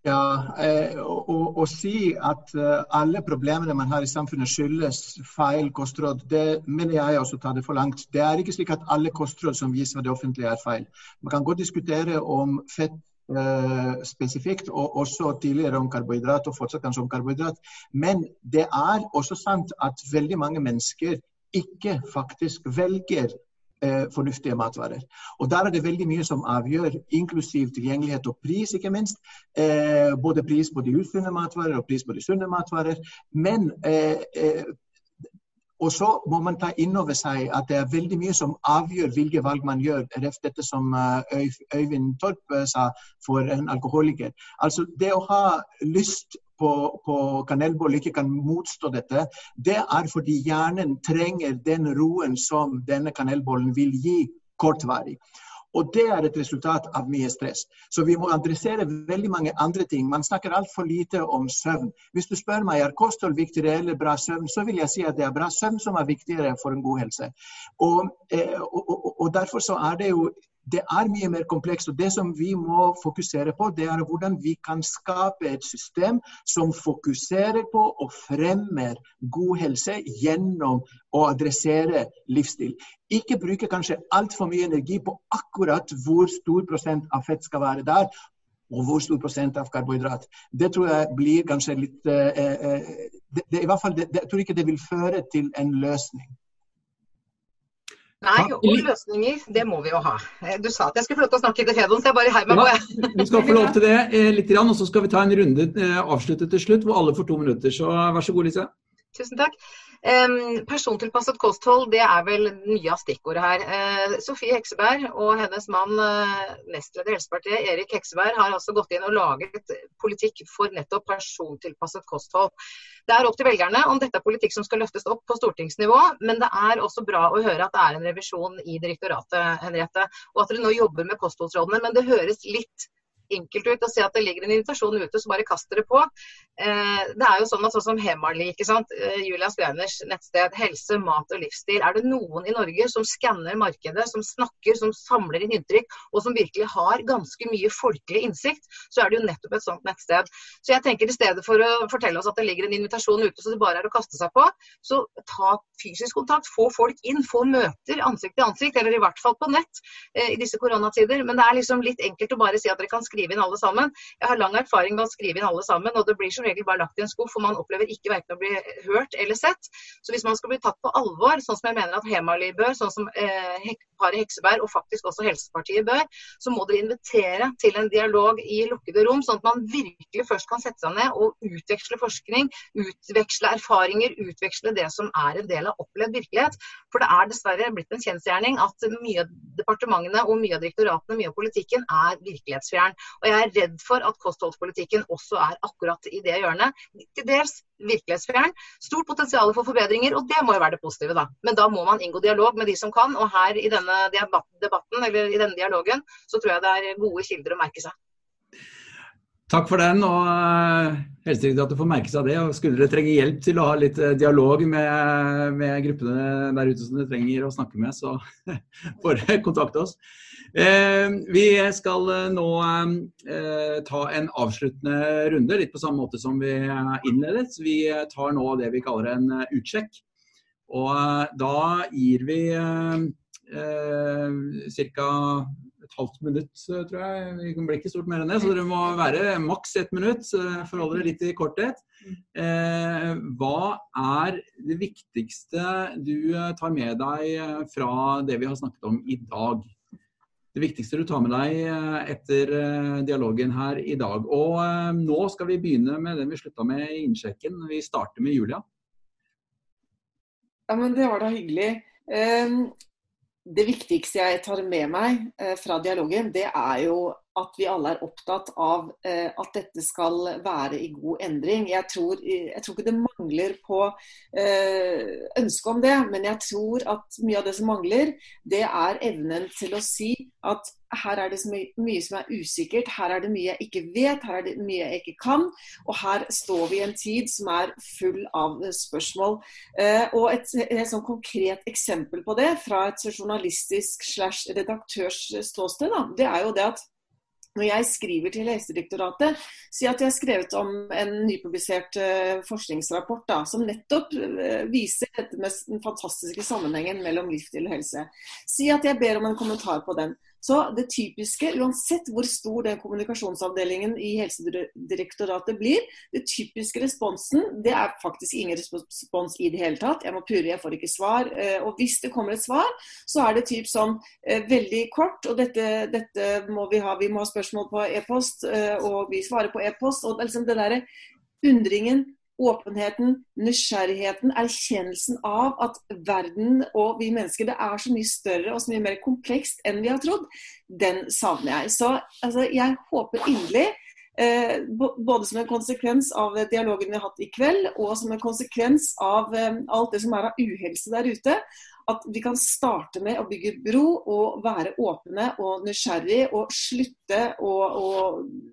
Speaker 8: Ja, eh, å, si at eh, alle problemene man har i samfunnet skyldes feil kostråd, det mener jeg også tar det for langt. Det er ikke slik at alle kostråd som viser det offentlige er feil. Man kan godt diskutere om fett Uh, spesifikt, og også tidligere om karbohydrat, og fortsatt kanskje om karbohydrat. Men det er også sant at veldig mange mennesker ikke faktisk velger eh, fornuftige matvarer. Og Der er det veldig mye som avgjør, inklusiv tilgjengelighet og pris, ikke minst. Eh, både pris på de usunne matvarer og pris på de sunne matvarer. Men eh, eh og så må man ta inn over seg at det er veldig mye som avgjør hvilke valg man gjør. Dette som eh, Øyvind Torp eh, sa for en alkoholiker. Altså Det å ha lyst på, på kanelbolle ikke kan motstå dette, det er fordi hjernen trenger den roen som denne kanelbollen vil gi kortvarig. Og det er et resultat av mye stress. Så vi må adressere veldig mange andre ting. Man snakker altfor lite om søvn. Hvis du spør meg er kosthold viktigere eller bra søvn, så vil jeg si at det er bra søvn som er viktigere for en god helse. Og, eh, og, og, og derfor så er det jo det er mye mer komplekst. og Det som vi må fokusere på, det er hvordan vi kan skape et system som fokuserer på og fremmer god helse gjennom å adressere livsstil. Ikke bruke kanskje altfor mye energi på akkurat hvor stor prosent av fett skal være der, og hvor stor prosent av karbohydrat. Det tror jeg blir kanskje litt eh, eh, det, det, i hvert fall, det, Jeg tror ikke det vil føre til en løsning.
Speaker 7: Nei, og løsninger, det må vi jo ha. Eh, du sa at jeg skulle få lov til å snakke til Fedon, så jeg bare heiv meg på,
Speaker 2: jeg. Du skal få lov til det eh, litt, og så skal vi ta en runde eh, avsluttet til slutt, hvor alle får to minutter. Så vær så god, Lise.
Speaker 7: Tusen takk. Persontilpasset kosthold det er vel nye av stikkordet her. Uh, Sofie Hekseberg og hennes mann, uh, nestleder i Helsepartiet, Erik Hekseberg, har altså gått inn og laget politikk for nettopp persontilpasset kosthold. Det er opp til velgerne om dette er politikk som skal løftes opp på stortingsnivå, men det er også bra å høre at det er en revisjon i direktoratet, Henriette, og at dere nå jobber med kostholdsrådene. Men det høres litt enkelt ut å se at det ligger en invitasjon ute, så bare kast dere på. Eh, det er jo sånn at sånn som Hemarli, ikke sant? Eh, Julia Skreiners nettsted, helse, mat og livsstil. Er det noen i Norge som skanner markedet, som snakker, som samler inn inntrykk, og som virkelig har ganske mye folkelig innsikt, så er det jo nettopp et sånt nettsted. Så jeg tenker i stedet for å fortelle oss at det ligger en invitasjon ute, så det bare er å kaste seg på, så ta fysisk kontakt, få folk inn, få møter ansikt til ansikt, eller i hvert fall på nett eh, i disse koronatider. Men det er liksom litt enkelt å bare si at dere kan skrive skrive inn alle sammen. Jeg har lang erfaring med å skrive inn alle sammen, og det blir som regel bare lagt i en skuff, for man opplever ikke verken å bli hørt eller sett. Så hvis man skal bli tatt på alvor, sånn som jeg mener at Hemali bør, sånn som eh, paret Hekseberg og faktisk også Helsepartiet bør, så må dere invitere til en dialog i lukkede rom, sånn at man virkelig først kan sette seg ned og utveksle forskning, utveksle erfaringer, utveksle det som er en del av opplevd virkelighet. For det er dessverre blitt en kjensgjerning at mye av departementene og mye av direktoratene, mye av politikken, er virkelighetsfjern. Og jeg er redd for at kostholdspolitikken også er akkurat i det hjørnet. Til dels virkelighetsfjern. Stort potensial for forbedringer, og det må jo være det positive, da. Men da må man inngå dialog med de som kan. Og her i denne debatten, eller i denne dialogen, så tror jeg det er gode kilder å merke seg.
Speaker 2: Takk for den. og uh, Helsedirektoratet får merke seg det. og Skulle dere trenge hjelp til å ha litt uh, dialog med, med, gruppene der ute som dere trenger å snakke med, så [LAUGHS] får dere kontakte oss. Eh, vi skal nå ta en avsluttende runde, litt på samme måte som vi innledet. Vi tar nå det vi kaller en utsjekk. Og da gir vi ca et halvt minutt, eh, tror jeg. Det blir ikke stort mer enn det. Så dere må være maks ett minutt. Forholde dere litt i korthet. Eh, hva er det viktigste du eh, tar med deg fra det vi har snakket om i dag? Det viktigste du tar med deg etter dialogen her i dag. Og nå skal vi begynne med den vi slutta med i innsjekken. Vi starter med Julia.
Speaker 9: Ja, men Det var da hyggelig det viktigste jeg tar med meg eh, fra dialogen, det er jo at vi alle er opptatt av eh, at dette skal være i god endring. Jeg tror, jeg tror ikke det mangler på ønsket ønske om det, men jeg tror at mye av det som mangler, det er evnen til å si at her er det så mye, som er usikkert, her er det mye jeg ikke vet, her er det mye jeg ikke kan. Og her står vi i en tid som er full av spørsmål. Eh, og et, et sånn konkret eksempel på det, fra et journalistisk slash redaktørs ståsted, da, det er jo det at når jeg skriver til Helsedirektoratet, si at jeg har skrevet om en nypublisert uh, forskningsrapport da, som nettopp viser dette med den fantastiske sammenhengen mellom livsstil og helse. Si at jeg ber om en kommentar på den. Så det typiske, uansett hvor stor den kommunikasjonsavdelingen i Helsedirektoratet blir, det typiske responsen, det er faktisk ingen respons i det hele tatt. Jeg må purre, jeg får ikke svar. Eh, og hvis det kommer et svar, så er det typ sånn eh, veldig kort, og dette, dette må vi ha. Vi må ha spørsmål på e-post, eh, og vi svarer på e-post. Og liksom det derre undringen åpenheten, nysgjerrigheten, erkjennelsen av at verden og vi mennesker det er så mye større og så mye mer komplekst enn vi har trodd, den savner jeg. Så altså, jeg håper inderlig både som en konsekvens av dialogen vi har hatt i kveld, og som en konsekvens av eh, alt det som er av uhelse der ute, at vi kan starte med å bygge bro og være åpne og nysgjerrige, og slutte å, å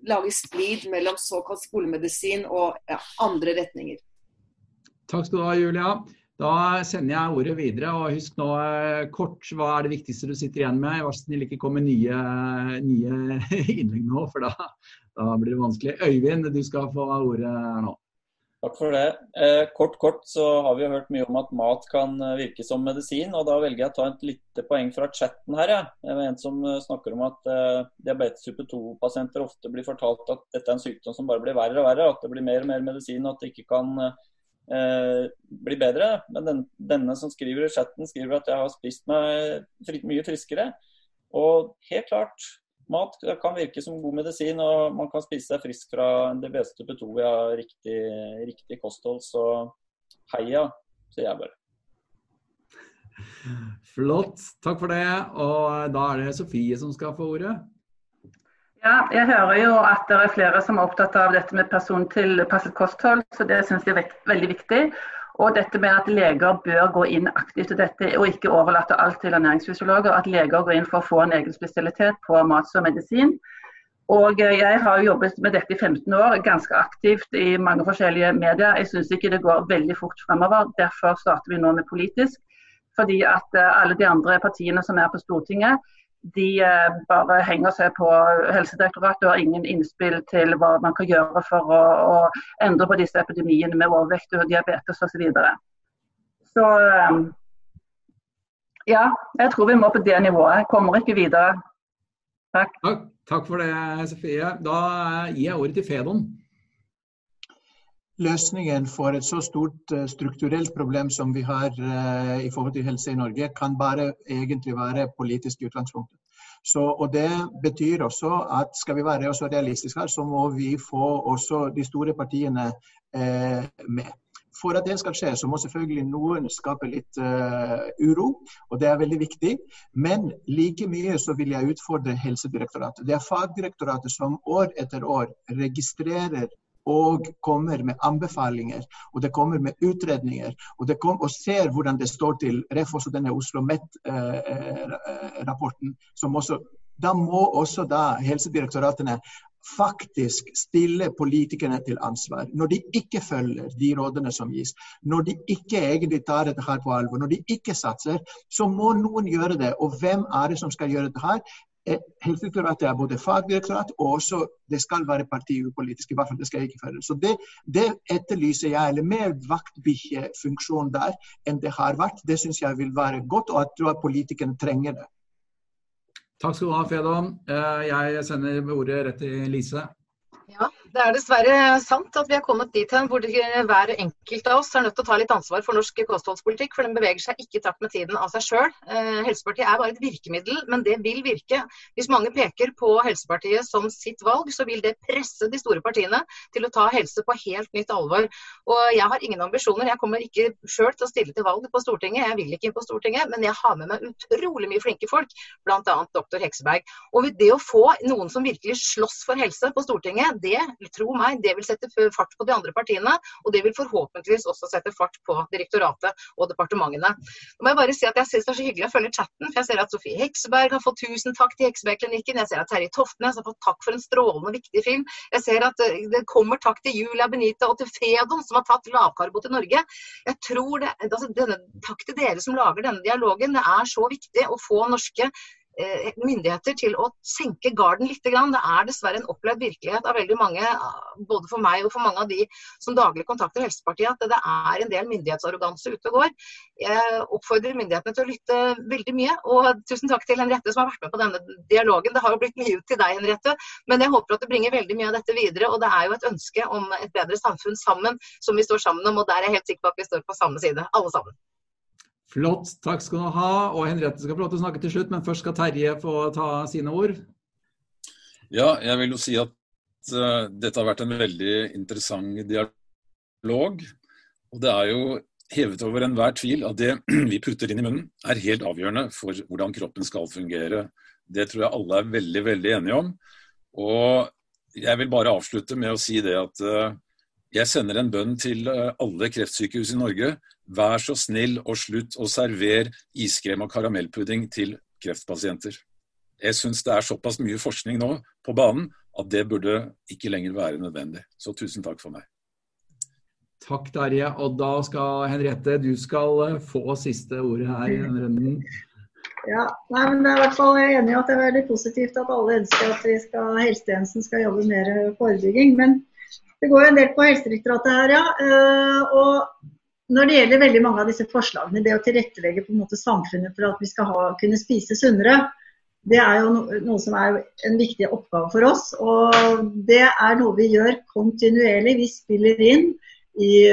Speaker 9: lage splid mellom såkalt skolemedisin og ja, andre retninger.
Speaker 2: Takk skal du ha, Julia. Da sender jeg ordet videre. og Husk nå eh, kort, hva er det viktigste du sitter igjen med? Vær så snill ikke komme nye, nye [LAUGHS] innlegg nå, for da, da, blir det vanskelig. Øyvind, du skal få ordet her nå.
Speaker 6: Takk for det. Eh, kort, kort så har vi hørt mye om at mat kan eh, virke som medisin. og Da velger jeg å ta et lite poeng fra chatten her. Ja. Det er en som eh, snakker om at diabetes type 2-pasienter ofte blir fortalt at dette er en sykdom som bare blir verre og verre. At det blir mer og mer medisin og at det ikke kan eh, bli bedre. Men den, denne som skriver i chatten, skriver at jeg har spist meg mye friskere. Og helt klart, mat kan virke som god medisin, og man kan spise seg frisk fra diabetes type 2 via riktig, riktig kosthold. Så heia, sier jeg bare.
Speaker 2: Flott. Takk for det. Og da er det Sofie som skal få ordet.
Speaker 3: Ja, jeg hører jo at det er flere som er opptatt av dette med persontilpasset kosthold, så det syns jeg er veldig viktig. Og dette med at leger bør gå inn aktivt til dette, og ikke overlate alt til ernæringsfysiologer. At leger går inn for å få en egen spesialitet på mat og medisin. Og eh, jeg har jobbet med dette i 15 år, ganske aktivt i mange forskjellige medier. Jeg syns ikke det går veldig fort fremover. Derfor starter vi nå med politisk. Fordi at eh, alle de andre partiene som er på Stortinget, de eh, bare henger seg på Helsedirektoratet og har ingen innspill til hva man kan gjøre for å, å endre på disse epidemiene med overvekt og diabetes osv. Så, videre. så eh, ja, jeg tror vi må på det nivået. Kommer ikke videre. Takk.
Speaker 2: Takk, takk for det, Sofie. Da gir jeg ordet til Fedon
Speaker 8: løsningen for et så stort uh, strukturelt problem som vi har uh, i forhold til helse i Norge, kan bare egentlig være politisk utgangspunkt. Så, og Det betyr også at skal vi være også realistiske her, så må vi få også de store partiene eh, med. For at det skal skje, så må selvfølgelig noen skape litt uro, og det er veldig viktig. Men like mye så vil jeg utfordre Helsedirektoratet. Det er fagdirektoratet som år etter år registrerer og kommer med anbefalinger og det kommer med utredninger. Og, det kom, og ser hvordan det står til. Ref også denne Oslo Met-rapporten. Eh, eh som også, Da må også da helsedirektoratene faktisk stille politikerne til ansvar. Når de ikke følger de rådene som gis, når de ikke egentlig tar dette her på alvor, når de ikke satser, så må noen gjøre det. Og hvem er det som skal gjøre det her? Eh, Helsedirektoratet er både fagdirektorat og også det skal være partiupolitisk. I hvert fall det skal jeg ikke føre. Så det, det etterlyser jeg, eller mer vaktbikkjefunksjon der enn det har vært. Det syns jeg vil være godt, og jeg tror at politikerne trenger det.
Speaker 2: Takk skal du ha, Fedon. Eh, jeg sender ordet rett til Lise.
Speaker 7: Ja, det er dessverre sant at vi har kommet dit hen hvor hver enkelt av oss er nødt til å ta litt ansvar for norsk kostholdspolitikk, for den beveger seg ikke i takt med tiden av seg sjøl. Eh, Helsepartiet er bare et virkemiddel, men det vil virke. Hvis mange peker på Helsepartiet som sitt valg, så vil det presse de store partiene til å ta helse på helt nytt alvor. Og jeg har ingen ambisjoner. Jeg kommer ikke sjøl til å stille til valg på Stortinget, jeg vil ikke inn på Stortinget, men jeg har med meg utrolig mye flinke folk, bl.a. doktor Hekseberg. Og det å få noen som virkelig slåss for helse på Stortinget, det, tro meg, det vil sette fart på de andre partiene. Og det vil forhåpentligvis også sette fart på direktoratet og departementene. Nå må jeg bare si at jeg syns det er så hyggelig å følge chatten. For jeg ser at Sofie Hekseberg har fått tusen takk til Heksebergklinikken. Jeg ser at Terje Toftnes har fått takk for en strålende viktig film. Jeg ser at eh, det kommer takk til Julia Benita og til Fedon, som har tatt lavkarbo til Norge. Jeg tror det, altså denne, Takk til dere som lager denne dialogen. Det er så viktig å få norske myndigheter til å senke garden litt. Det er dessverre en opplevd virkelighet av veldig mange, både for meg og for mange av de som daglig kontakter Helsepartiet, at det er en del myndighetsarroganse ute og går. Jeg oppfordrer myndighetene til å lytte veldig mye. Og tusen takk til Henriette som har vært med på denne dialogen. Det har jo blitt mye ut til deg, Henriette, men jeg håper at det bringer veldig mye av dette videre. Og det er jo et ønske om et bedre samfunn sammen, som vi står sammen om. Og der er jeg helt sikker på at vi står på samme side, alle sammen.
Speaker 2: Flott, takk skal du ha. Og Henriette skal få lov til å snakke til slutt, men først skal Terje få ta sine ord.
Speaker 4: Ja, jeg vil jo si at uh, dette har vært en veldig interessant dialog. Og det er jo hevet over enhver tvil at det [CLEARS THROAT] vi putter inn i munnen, er helt avgjørende for hvordan kroppen skal fungere. Det tror jeg alle er veldig, veldig enige om. Og jeg vil bare avslutte med å si det at uh, jeg sender en bønn til uh, alle kreftsykehus i Norge Vær så snill og slutt å servere iskrem og karamellpudding til kreftpasienter. Jeg syns det er såpass mye forskning nå på banen at det burde ikke lenger være nødvendig. Så tusen takk for meg.
Speaker 2: Takk, Terje. Og da skal Henriette, du skal eh, få siste ordet her i denne runden.
Speaker 5: Ja, nei, men jeg er i hvert fall enig i at det er veldig positivt at alle ønsker at vi skal, helsetjenesten skal jobbe mer forebygging. Men det går jo en del på Helsedirektoratet her, ja. Eh, og når det gjelder veldig mange av disse forslagene, det å tilrettelegge på en måte samfunnet for at vi skal ha, kunne spise sunnere, det er jo no, noe som er en viktig oppgave for oss. Og det er noe vi gjør kontinuerlig. Vi spiller inn i,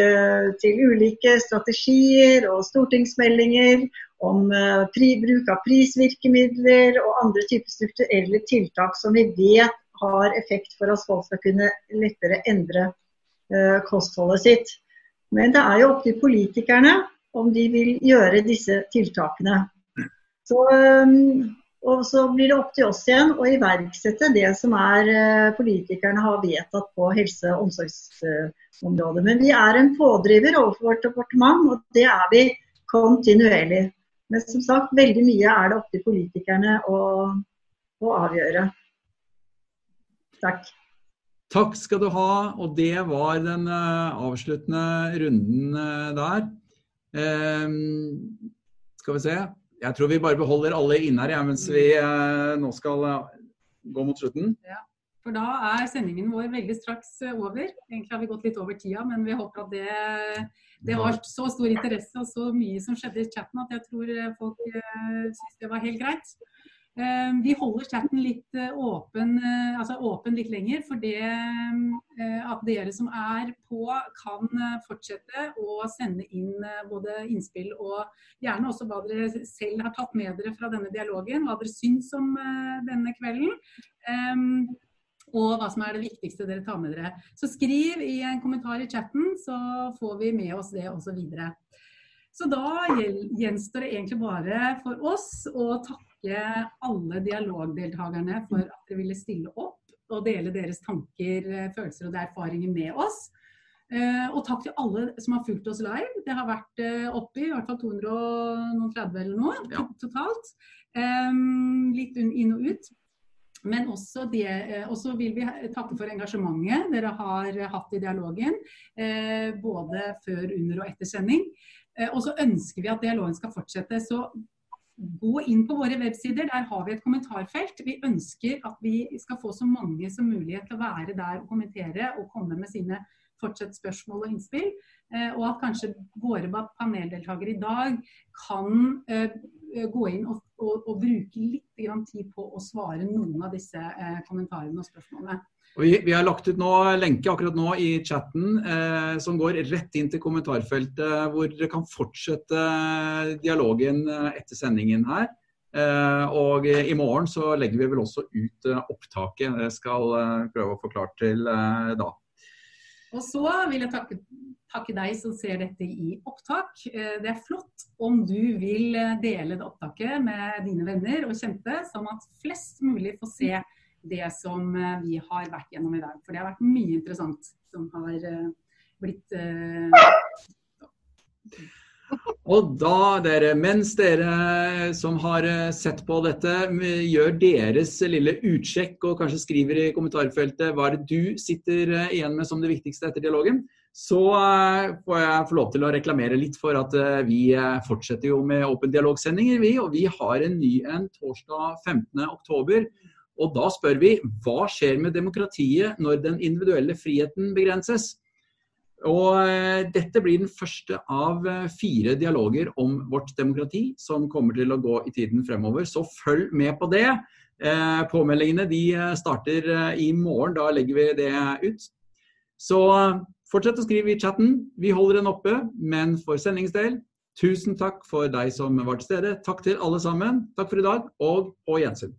Speaker 5: til ulike strategier og stortingsmeldinger om uh, pri, bruk av prisvirkemidler og andre typer strukturelle tiltak som vi vet har effekt for at folk skal kunne lettere endre uh, kostholdet sitt. Men det er jo opp til politikerne om de vil gjøre disse tiltakene. Så, um, og så blir det opp til oss igjen å iverksette det som er uh, politikerne har vedtatt på helse- og omsorgsområdet. Men vi er en pådriver overfor vårt departement, og det er vi kontinuerlig. Men som sagt, veldig mye er det opp til politikerne å, å avgjøre. Takk.
Speaker 2: Takk skal du ha. Og det var den uh, avsluttende runden uh, der. Um, skal vi se. Jeg tror vi bare beholder alle inne her mens vi uh, nå skal gå mot slutten.
Speaker 1: Ja, for da er sendingen vår veldig straks over. Egentlig har vi gått litt over tida, men vi håper at det, det var så stor interesse og så mye som skjedde i chatten at jeg tror folk syns det var helt greit. Ehm, vi holder chatten litt eh, åpen, eh, altså åpen litt lenger, for det eh, at dere som er på kan fortsette å sende inn både innspill og gjerne også hva dere selv har tatt med dere fra denne dialogen, hva dere syns om denne kvelden. Ehm, og hva som er det viktigste dere tar med dere. Så skriv i en kommentar i chatten, så får vi med oss det også videre. Så da gjenstår det egentlig bare for oss å takke takke alle dialogdeltakerne for at dere ville stille opp og dele deres tanker, eh, følelser og erfaringer med oss. Eh, og takk til alle som har fulgt oss live. Det har vært oppi oppe i hvert fall 230 eller noe ja. totalt. Litt inn og ut. Men også, det, eh, også, vil vi takke for engasjementet dere har hatt i dialogen. Eh, både før, under og etter sending. Eh, og så ønsker vi at dialogen skal fortsette. Så gå inn på våre websider. Der har vi et kommentarfelt. Vi ønsker at vi skal få så mange som mulig til å være der og kommentere og komme med sine fortsatt spørsmål og innspill. Og at kanskje våre paneldeltakere i dag kan gå inn og og, og bruke litt tid på å svare noen av disse eh, kommentarene og spørsmålene.
Speaker 2: Og vi, vi, har lagt ut noe lenke akkurat nå i chatten eh, som går rett inn til kommentarfeltet, hvor dere kan fortsette dialogen eh, etter sendingen her. Eh, og i morgen så legger vi vel også ut eh, opptaket. Det skal eh, prøve å forklare til da.
Speaker 1: Og så vil jeg takke, takke, deg som ser dette i opptak. Eh, det er flott om du vil eh, dele det opptaket med dine venner og kjente, sånn at flest mulig får se det som eh, vi har vært gjennom i dag. For det har vært mye interessant som har blitt
Speaker 2: og da, dere, mens dere som har eh, sett på dette, gjør deres lille utsjekk og kanskje skriver i kommentarfeltet hva det du sitter eh, igjen med som det viktigste etter dialogen, så eh, får jeg få lov til å reklamere litt for at vi fortsetter jo med åpen dialogsendinger, vi. Og vi har en ny en torsdag 15.10. Og da spør vi hva skjer med demokratiet når den individuelle friheten begrenses? Og eh, dette blir den første av eh, fire dialoger om vårt demokrati som kommer til å gå i tiden fremover. Så følg med på det. Eh, påmeldingene de starter i morgen. Da legger vi det ut. Så fortsett å skrive i chatten. Vi holder den oppe. Men for sendingens tusen takk for deg som var til stede. Takk til alle sammen. Takk for i dag, og på gjensyn.